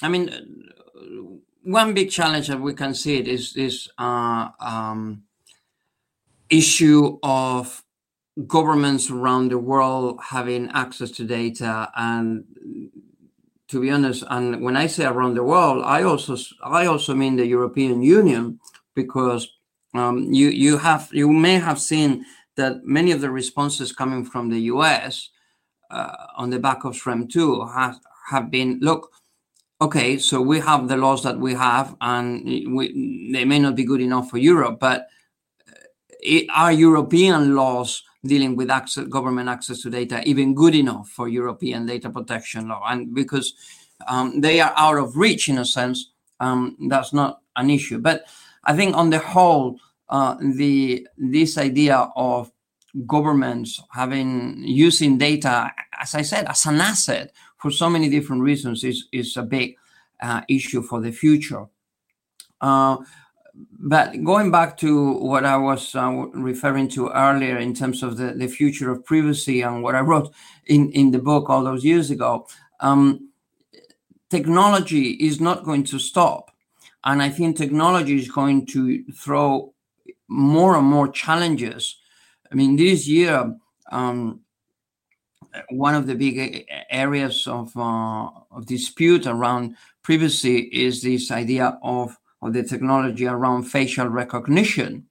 I mean, one big challenge that we can see it is this uh, um, issue of governments around the world having access to data and to be honest and when i say around the world i also i also mean the european union because um, you you have you may have seen that many of the responses coming from the us uh, on the back of Schrems 2 have, have been look okay, so we have the laws that we have, and we, they may not be good enough for Europe, but it, uh, are European laws dealing with access, government access to data even good enough for European data protection law? And because um, they are out of reach in a sense, um, that's not an issue. But I think on the whole, uh, the this idea of governments having using data, as I said, as an asset for so many different reasons is is a big uh, issue for the future. Uh, but going back to what I was uh, referring to earlier in terms of the, future of privacy and what I wrote in, in the book all those years ago, um, technology is not going to stop. And I think technology is going to throw more and more challenges. I mean, this year, um, one of the big areas of, uh, of dispute around privacy is this idea of of the technology around facial recognition,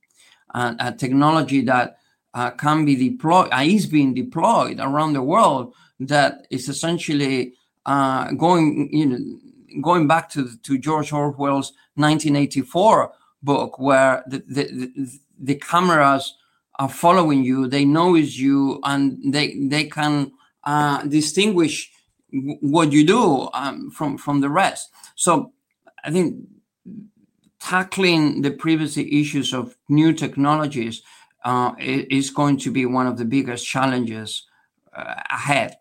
and a technology that uh, can be deployed, uh, is being deployed around the world, that is essentially uh, going, you know, going back to to George Orwell's 1984 book, where the, the, the cameras are following you, they know it's you, and they they can uh, distinguish what you do um, from from the rest. So I think tackling the privacy issues of new technologies uh, is going to be one of the biggest challenges uh, ahead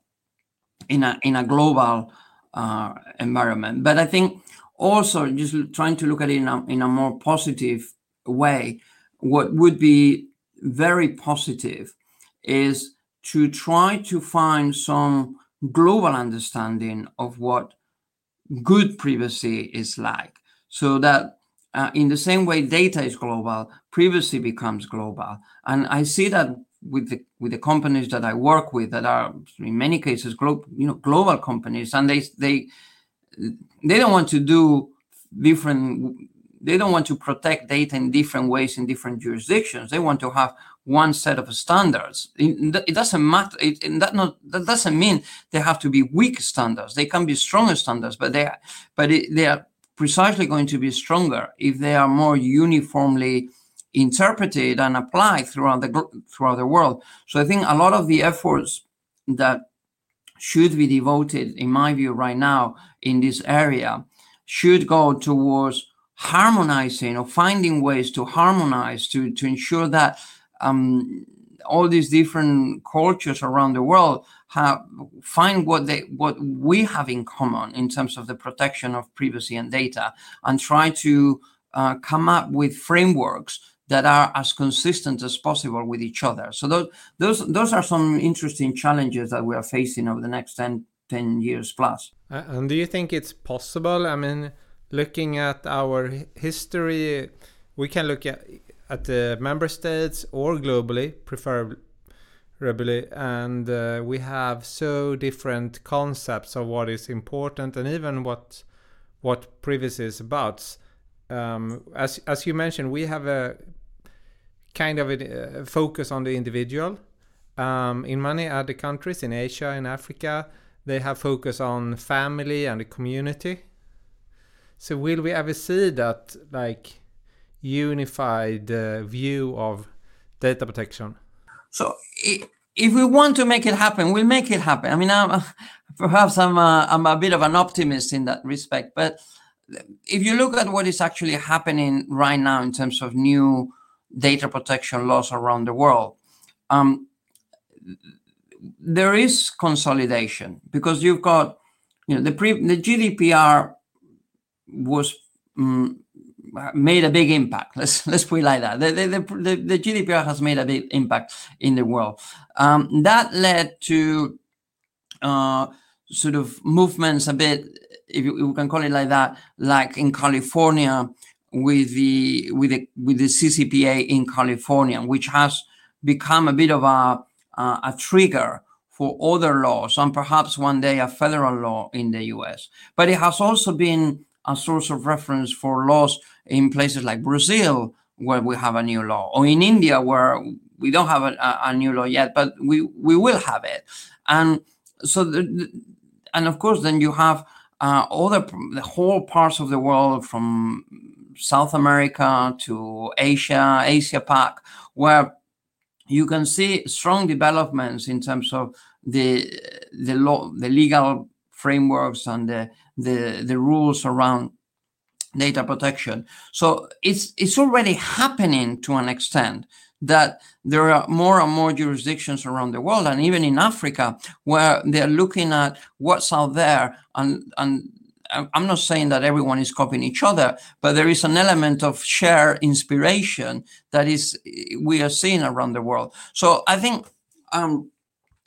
in a in a global uh, environment. But I think also just trying to look at it in a, in a more positive way, what would be very positive is to try to find some global understanding of what good privacy is like so that uh, in the same way data is global, privacy becomes global. And I see that with the with the companies that I work with that are in many cases global you know global companies and they they they don't want to do different they don't want to protect data in different ways in different jurisdictions. They want to have one set of standards. It, doesn't matter it, that not that doesn't mean they have to be weak standards. They can be stronger standards but they are but it, they are precisely going to be stronger if they are more uniformly interpreted and applied throughout the throughout the world. So I think a lot of the efforts that should be devoted, in my view, right now in this area, should go towards harmonizing or finding ways to harmonize to to ensure that um, all these different cultures around the world have find what they what we have in common in terms of the protection of privacy and data and try to uh, come up with frameworks that are as consistent as possible with each other. So those those those are some interesting challenges that we are facing over the next 10, 10 years plus. Uh, and do you think it's possible? I mean looking at our history we can look at at the member states or globally preferably and uh, we have so different concepts of what is important and even what what privacy is about. Um, as as you mentioned, we have a kind of a, a focus on the individual. Um, in many other countries, in Asia, in Africa, they have focus on family and the community. So will we ever see that like unified uh, view of data protection? So if we want to make it happen, we'll make it happen. I mean, I'm, perhaps I'm a, I'm a bit of an optimist in that respect. But if you look at what is actually happening right now in terms of new data protection laws around the world, um, there is consolidation because you've got, you know, the pre, the GDPR was um, made a big impact. Let's let's put it like that. The, the, the, the GDPR has made a big impact in the world. Um, that led to uh, sort of movements a bit, if you, if you, can call it like that, like in California with the with the with the CCPA in California, which has become a bit of a uh, a trigger for other laws and perhaps one day a federal law in the US. But it has also been a source of reference for laws in places like Brazil, where we have a new law, or in India, where we don't have a, a new law yet, but we, we will have it. And so, the, and of course, then you have uh, other the whole parts of the world from South America to Asia, Asia Pac, where you can see strong developments in terms of the the law, the legal frameworks and the the, the rules around data protection. So it's it's already happening to an extent that there are more and more jurisdictions around the world and even in Africa where they're looking at what's out there and and I'm not saying that everyone is copying each other, but there is an element of shared inspiration that is we are seeing around the world. So I think um,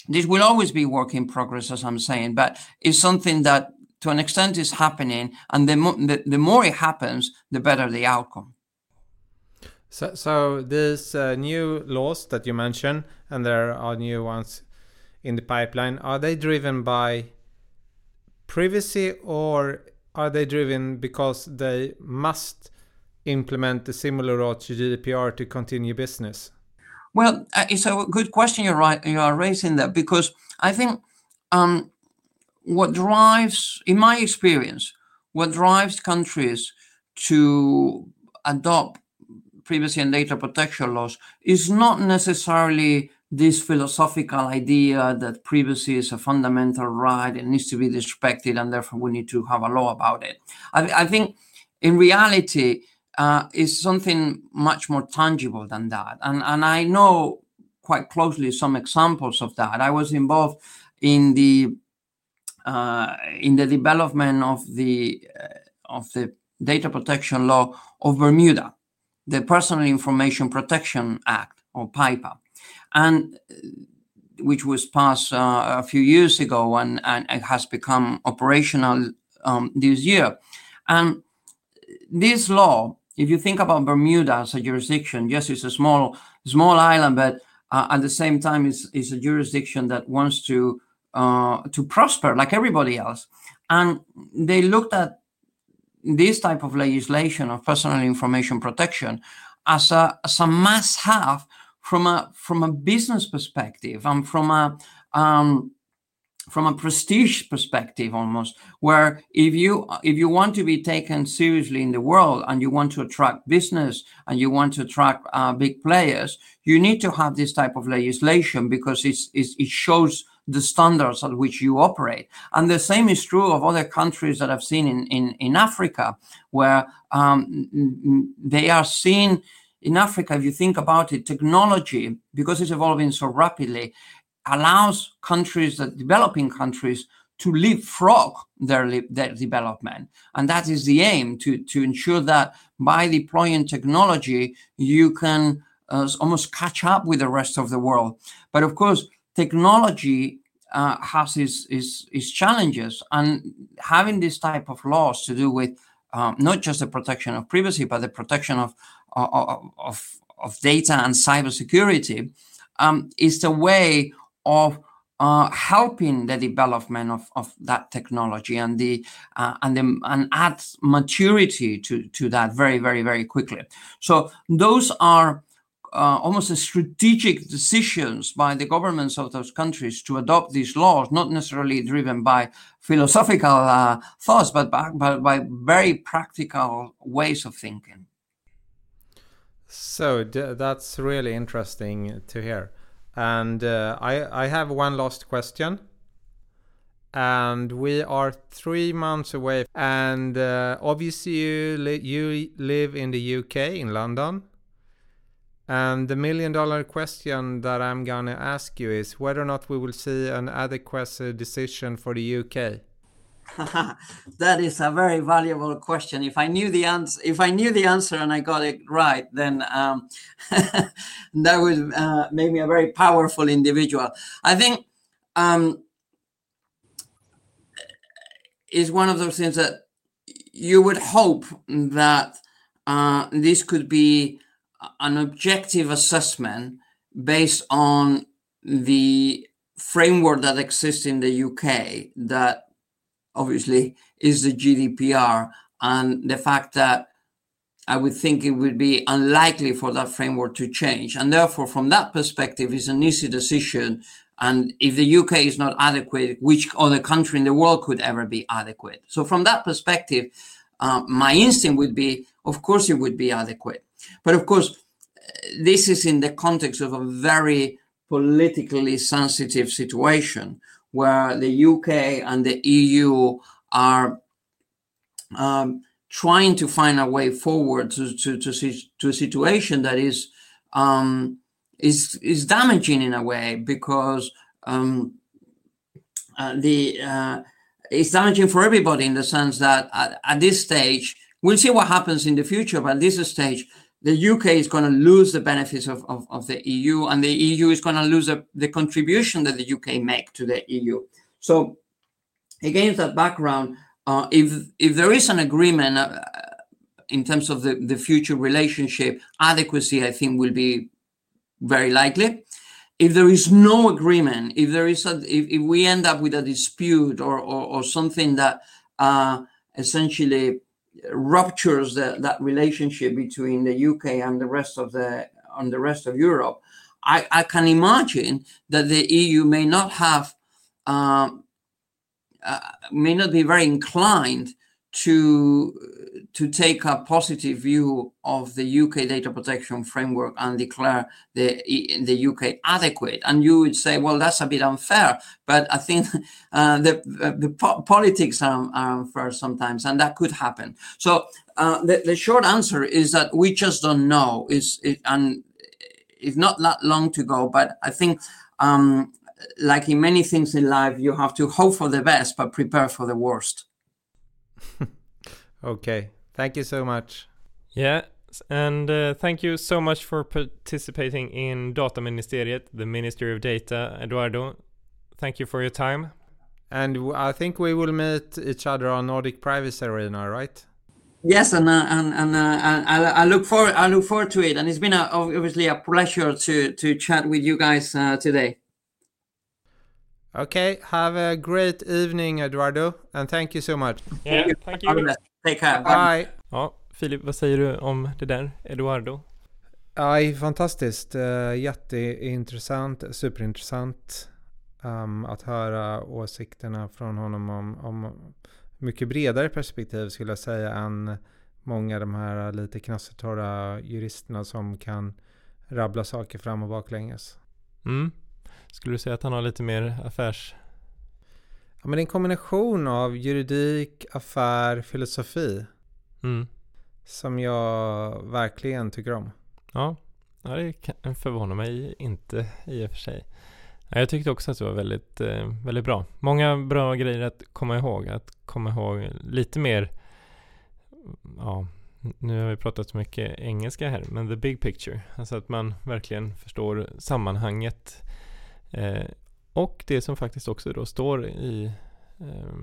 this will always be work in progress, as I'm saying, but it's something that to an extent is happening, and the, mo- the, the more it happens, the better the outcome. So, so these uh, new laws that you mentioned, and there are new ones in the pipeline, are they driven by privacy or are they driven because they must implement a similar law to GDPR to continue business? Well, uh, it's a good question you're right you are raising that because I think um, what drives, in my experience, what drives countries to adopt privacy and data protection laws is not necessarily this philosophical idea that privacy is a fundamental right and needs to be respected, and therefore we need to have a law about it. I, I think in reality, uh, is something much more tangible than that. And, and I know quite closely some examples of that. I was involved in the in the development of the uh, of the data protection law of Bermuda, the Personal Information Protection Act or PIPA, and uh, which was passed uh, a few years ago and, and it has become operational um, this year. And this law, if you think about Bermuda as a jurisdiction, yes, it's a small small island, but uh, at the same time, it's, it's a jurisdiction that wants to uh, to prosper like everybody else. And they looked at this type of legislation of personal information protection as a, as a must have from a from a business perspective and from a um, from a prestige perspective almost where if you if you want to be taken seriously in the world and you want to attract business and you want to attract uh, big players you need to have this type of legislation because it's, it's, it shows the standards at which you operate. And the same is true of other countries that I've seen in, in, in Africa, where um, they are seen in Africa, if you think about it, technology, because it's evolving so rapidly, allows countries, that developing countries, to leapfrog their, their development. And that is the aim to, to ensure that by deploying technology, you can uh, almost catch up with the rest of the world. But of course, technology uh, has its, its, its, challenges, and having this type of laws to do with um, not just the protection of privacy, but the protection of of, of, of data and cybersecurity um, is the way of uh, helping the development of, of that technology and the uh, and the, and add maturity to to that very very very quickly. So those are uh, almost a strategic decisions by the governments of those countries to adopt these laws, not necessarily driven by philosophical uh, thoughts, but by, but by very practical ways of thinking. So that's really interesting to hear. And uh, I, I have one last question. And we are three months away. And uh, obviously, you, li- you live in the UK, in London. And the million dollar question that I'm gonna ask you is whether or not we will see an adequate decision for the UK. that is a very valuable question. If I knew the answer, if I knew the answer and I got it right, then um, that would uh, make me a very powerful individual. I think um, is one of those things that you would hope that uh, this could be an objective assessment based on the framework that exists in the UK that obviously is the GDPR and the fact that I would think it would be unlikely for that framework to change. And therefore, from that perspective, it's an easy decision. And if the UK is not adequate, which other country in the world could ever be adequate? So, from that perspective, uh, my instinct would be, of course, it would be adequate. But of course, this is in the context of a very politically sensitive situation where the UK and the EU are um, trying to find a way forward to to to, to a situation that is um, is is damaging in a way because um, uh, the uh, it's damaging for everybody in the sense that at, at, this stage we'll see what happens in the future, but at this stage the UK is going to lose the benefits of, of, of, the EU, and the EU is going to lose a, the contribution that the UK make to the EU. So, against that background, uh, if if there is an agreement uh, in terms of the, the future relationship, adequacy, I think, will be very likely. If there is no agreement, if there is a, if, if we end up with a dispute or or, or something that uh, essentially ruptures that relationship between the UK and the rest of the on the rest of Europe, I, I can imagine that the EU may not have um, uh, may not be very inclined to to take a positive view of the UK data protection framework and declare the the UK adequate. And you would say, well, that's a bit unfair. But I think uh, the the po- politics are, are, unfair sometimes, and that could happen. So uh, the the short answer is that we just don't know. Is it, and it's not that long to go. But I think. Um, like in many things in life, you have to hope for the best, but prepare for the worst. okay. Thank you so much. Yeah, and uh, thank you so much for participating in Data Dataministeriet, the Ministry of Data, Eduardo. Thank you for your time. And I think we will meet each other on Nordic Privacy Arena, right? Yes, and uh, and and, uh, and I, I, look forward I look forward to it, and it's been a, obviously a pleasure to to chat with you guys uh, today. Okay, have a great evening, Eduardo, and thank you so much. Yeah, thank you. Take care. Bye. Ja, Filip, vad säger du om det där, Eduardo? Ja, fantastiskt. Uh, jätteintressant, superintressant um, att höra åsikterna från honom om, om mycket bredare perspektiv skulle jag säga än många av de här lite knastertorra juristerna som kan rabbla saker fram och baklänges. Mm. Skulle du säga att han har lite mer affärs... Ja, men det är en kombination av juridik, affär, filosofi. Mm. Som jag verkligen tycker om. Ja, ja det förvånar mig inte i och för sig. Jag tyckte också att det var väldigt, eh, väldigt bra. Många bra grejer att komma ihåg. Att komma ihåg lite mer, ja, nu har vi pratat så mycket engelska här, men the big picture. Alltså att man verkligen förstår sammanhanget. Eh, och det som faktiskt också då står i, eh,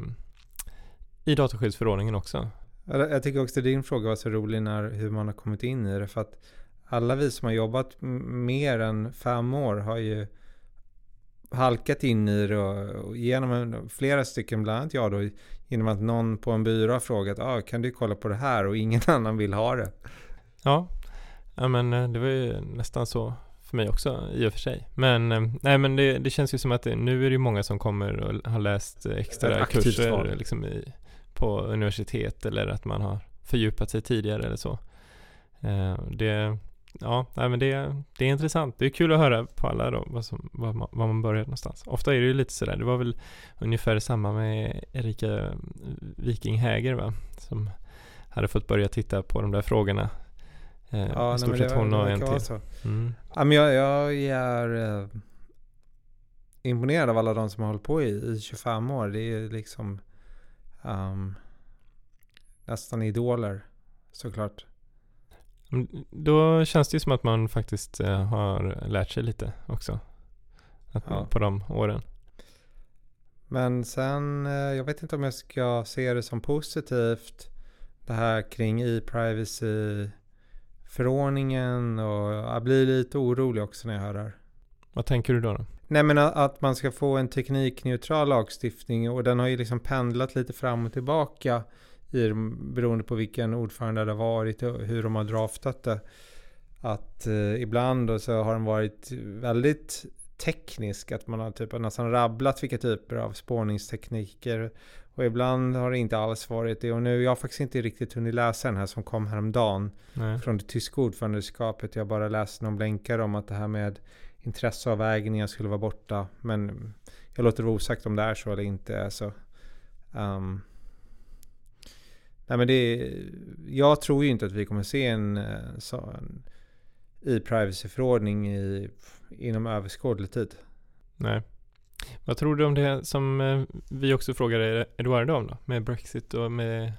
i dataskyddsförordningen också. Jag tycker också din fråga var så rolig när hur man har kommit in i det. För att alla vi som har jobbat mer än fem år har ju halkat in i det och, och genom flera stycken, bland annat jag då, genom att någon på en byrå har frågat ah, kan du kolla på det här och ingen annan vill ha det. Ja, ja men eh, det var ju nästan så för mig också i och för sig. Men, eh, nej, men det, det känns ju som att det, nu är det många som kommer och har läst extra kurser liksom i, på universitet eller att man har fördjupat sig tidigare eller så. Eh, det, ja, nej, men det, det är intressant. Det är kul att höra på alla då, vad, som, vad, man, vad man börjar någonstans. Ofta är det ju lite sådär, det var väl ungefär samma med Erika Viking Häger va, som hade fått börja titta på de där frågorna. Eh, ja, stort sett hon och en till. Mm. Ja, men jag, jag är eh, imponerad av alla de som har hållit på i, i 25 år. Det är liksom um, nästan idoler såklart. Då känns det ju som att man faktiskt uh, har lärt sig lite också. Ja. På de åren. Men sen, uh, jag vet inte om jag ska se det som positivt. Det här kring e-privacy förordningen och jag blir lite orolig också när jag hör det här. Vad tänker du då? då? Nej men att man ska få en teknikneutral lagstiftning och den har ju liksom pendlat lite fram och tillbaka i, beroende på vilken ordförande det har varit och hur de har draftat det. Att eh, ibland så har den varit väldigt teknisk, att man har typ nästan rabblat vilka typer av spårningstekniker och ibland har det inte alls varit det. Och nu, jag har faktiskt inte riktigt hunnit läsa den här som kom häromdagen. Nej. Från det tyska ordförandeskapet. Jag bara läste någon blänkare om att det här med intresseavvägningar skulle vara borta. Men jag låter det vara osagt om det är så eller inte. Alltså, um, Nej men det jag tror ju inte att vi kommer se en, eh, så, en e-privacy-förordning inom överskådlig tid. Nej. Vad tror du om det som eh, vi också frågade Eduardo om då? Med Brexit och med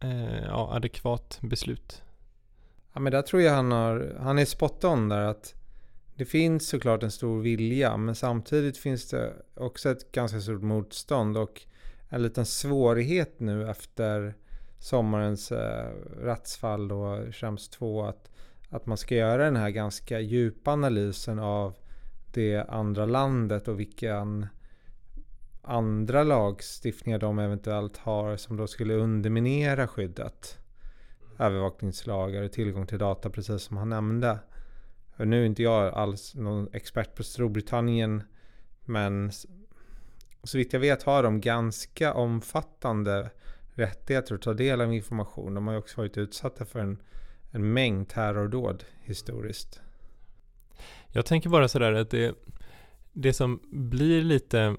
eh, ja, adekvat beslut? Ja men där tror jag han har, han är spot on där att det finns såklart en stor vilja men samtidigt finns det också ett ganska stort motstånd och en liten svårighet nu efter sommarens eh, rättsfall då, Schrems 2 att, att man ska göra den här ganska djupa analysen av det andra landet och vilken andra lagstiftningar de eventuellt har som då skulle underminera skyddet. Övervakningslagar och tillgång till data precis som han nämnde. Nu är inte jag alls någon expert på Storbritannien men så vitt jag vet har de ganska omfattande rättigheter att ta del av information. De har ju också varit utsatta för en, en mängd terrordåd historiskt. Jag tänker bara sådär att det, det som blir lite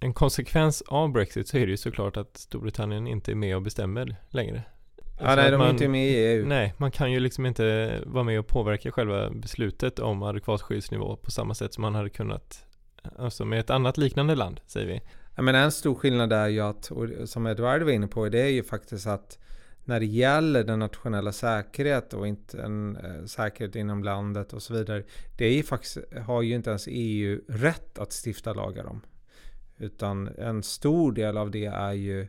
en konsekvens av Brexit så är det ju såklart att Storbritannien inte är med och bestämmer längre. Ja, alltså nej, de är inte med i EU. Nej, man kan ju liksom inte vara med och påverka själva beslutet om adekvat skyddsnivå på samma sätt som man hade kunnat Alltså med ett annat liknande land, säger vi. Ja, men en stor skillnad är ju att, som Edward var inne på, det är ju faktiskt att när det gäller den nationella säkerhet och inte en eh, säkerhet inom landet och så vidare. Det är ju faktiskt, har ju inte ens EU rätt att stifta lagar om. Utan en stor del av det är ju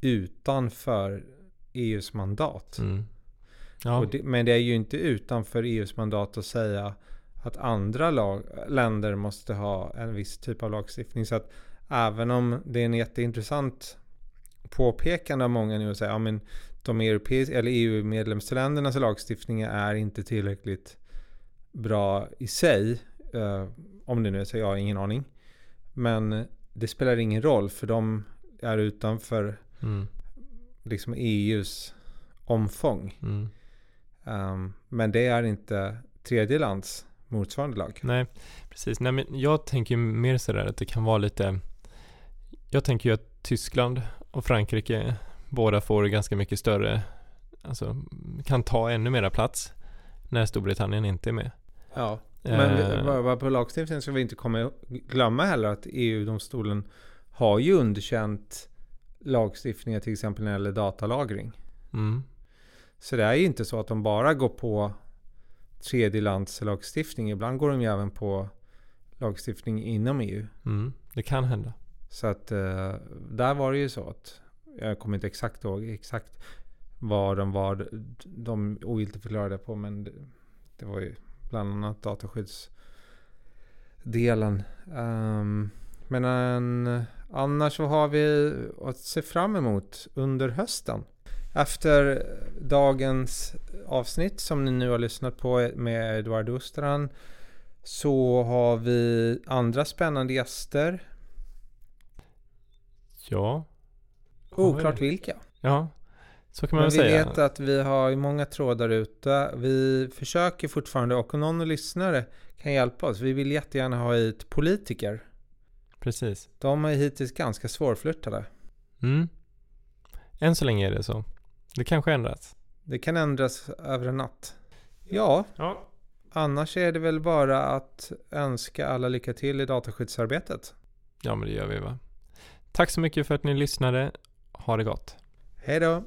utanför EUs mandat. Mm. Ja. Det, men det är ju inte utanför EUs mandat att säga att andra lag, länder måste ha en viss typ av lagstiftning. Så att även om det är en jätteintressant påpekande av många nu och säga att de europeiska eller EU-medlemsländernas lagstiftningar är inte tillräckligt bra i sig. Uh, om det nu är så, jag har ingen aning. Men det spelar ingen roll för de är utanför mm. liksom EUs omfång. Mm. Um, men det är inte tredje lands motsvarande lag. Nej, precis. Nej, men jag tänker mer sådär att det kan vara lite Jag tänker ju att Tyskland och Frankrike båda får ganska mycket större Alltså kan ta ännu mera plats när Storbritannien inte är med. Ja, men uh, på lagstiftningen ska vi inte komma, glömma heller att EU-domstolen har ju underkänt lagstiftningar till exempel när det gäller datalagring. Mm. Så det är ju inte så att de bara går på tredjelandslagstiftning. Ibland går de ju även på lagstiftning inom EU. Mm, det kan hända. Så att uh, där var det ju så att jag kommer inte exakt ihåg exakt vad de var de ogiltigförklarade på men det, det var ju bland annat dataskyddsdelen. Um, men en, annars så har vi att se fram emot under hösten. Efter dagens avsnitt som ni nu har lyssnat på med Eduard Ostrand så har vi andra spännande gäster. Ja. Oklart vilka. Ja, så kan man Men väl säga. vi vet att vi har många trådar ute. Vi försöker fortfarande och om någon lyssnare kan hjälpa oss. Vi vill jättegärna ha hit politiker. Precis. De är hittills ganska svårflörtade. Mm. Än så länge är det så. Det kanske ändras. Det kan ändras över en natt. Ja. ja. Annars är det väl bara att önska alla lycka till i dataskyddsarbetet. Ja, men det gör vi va. Tack så mycket för att ni lyssnade. Ha det gott. Hej då.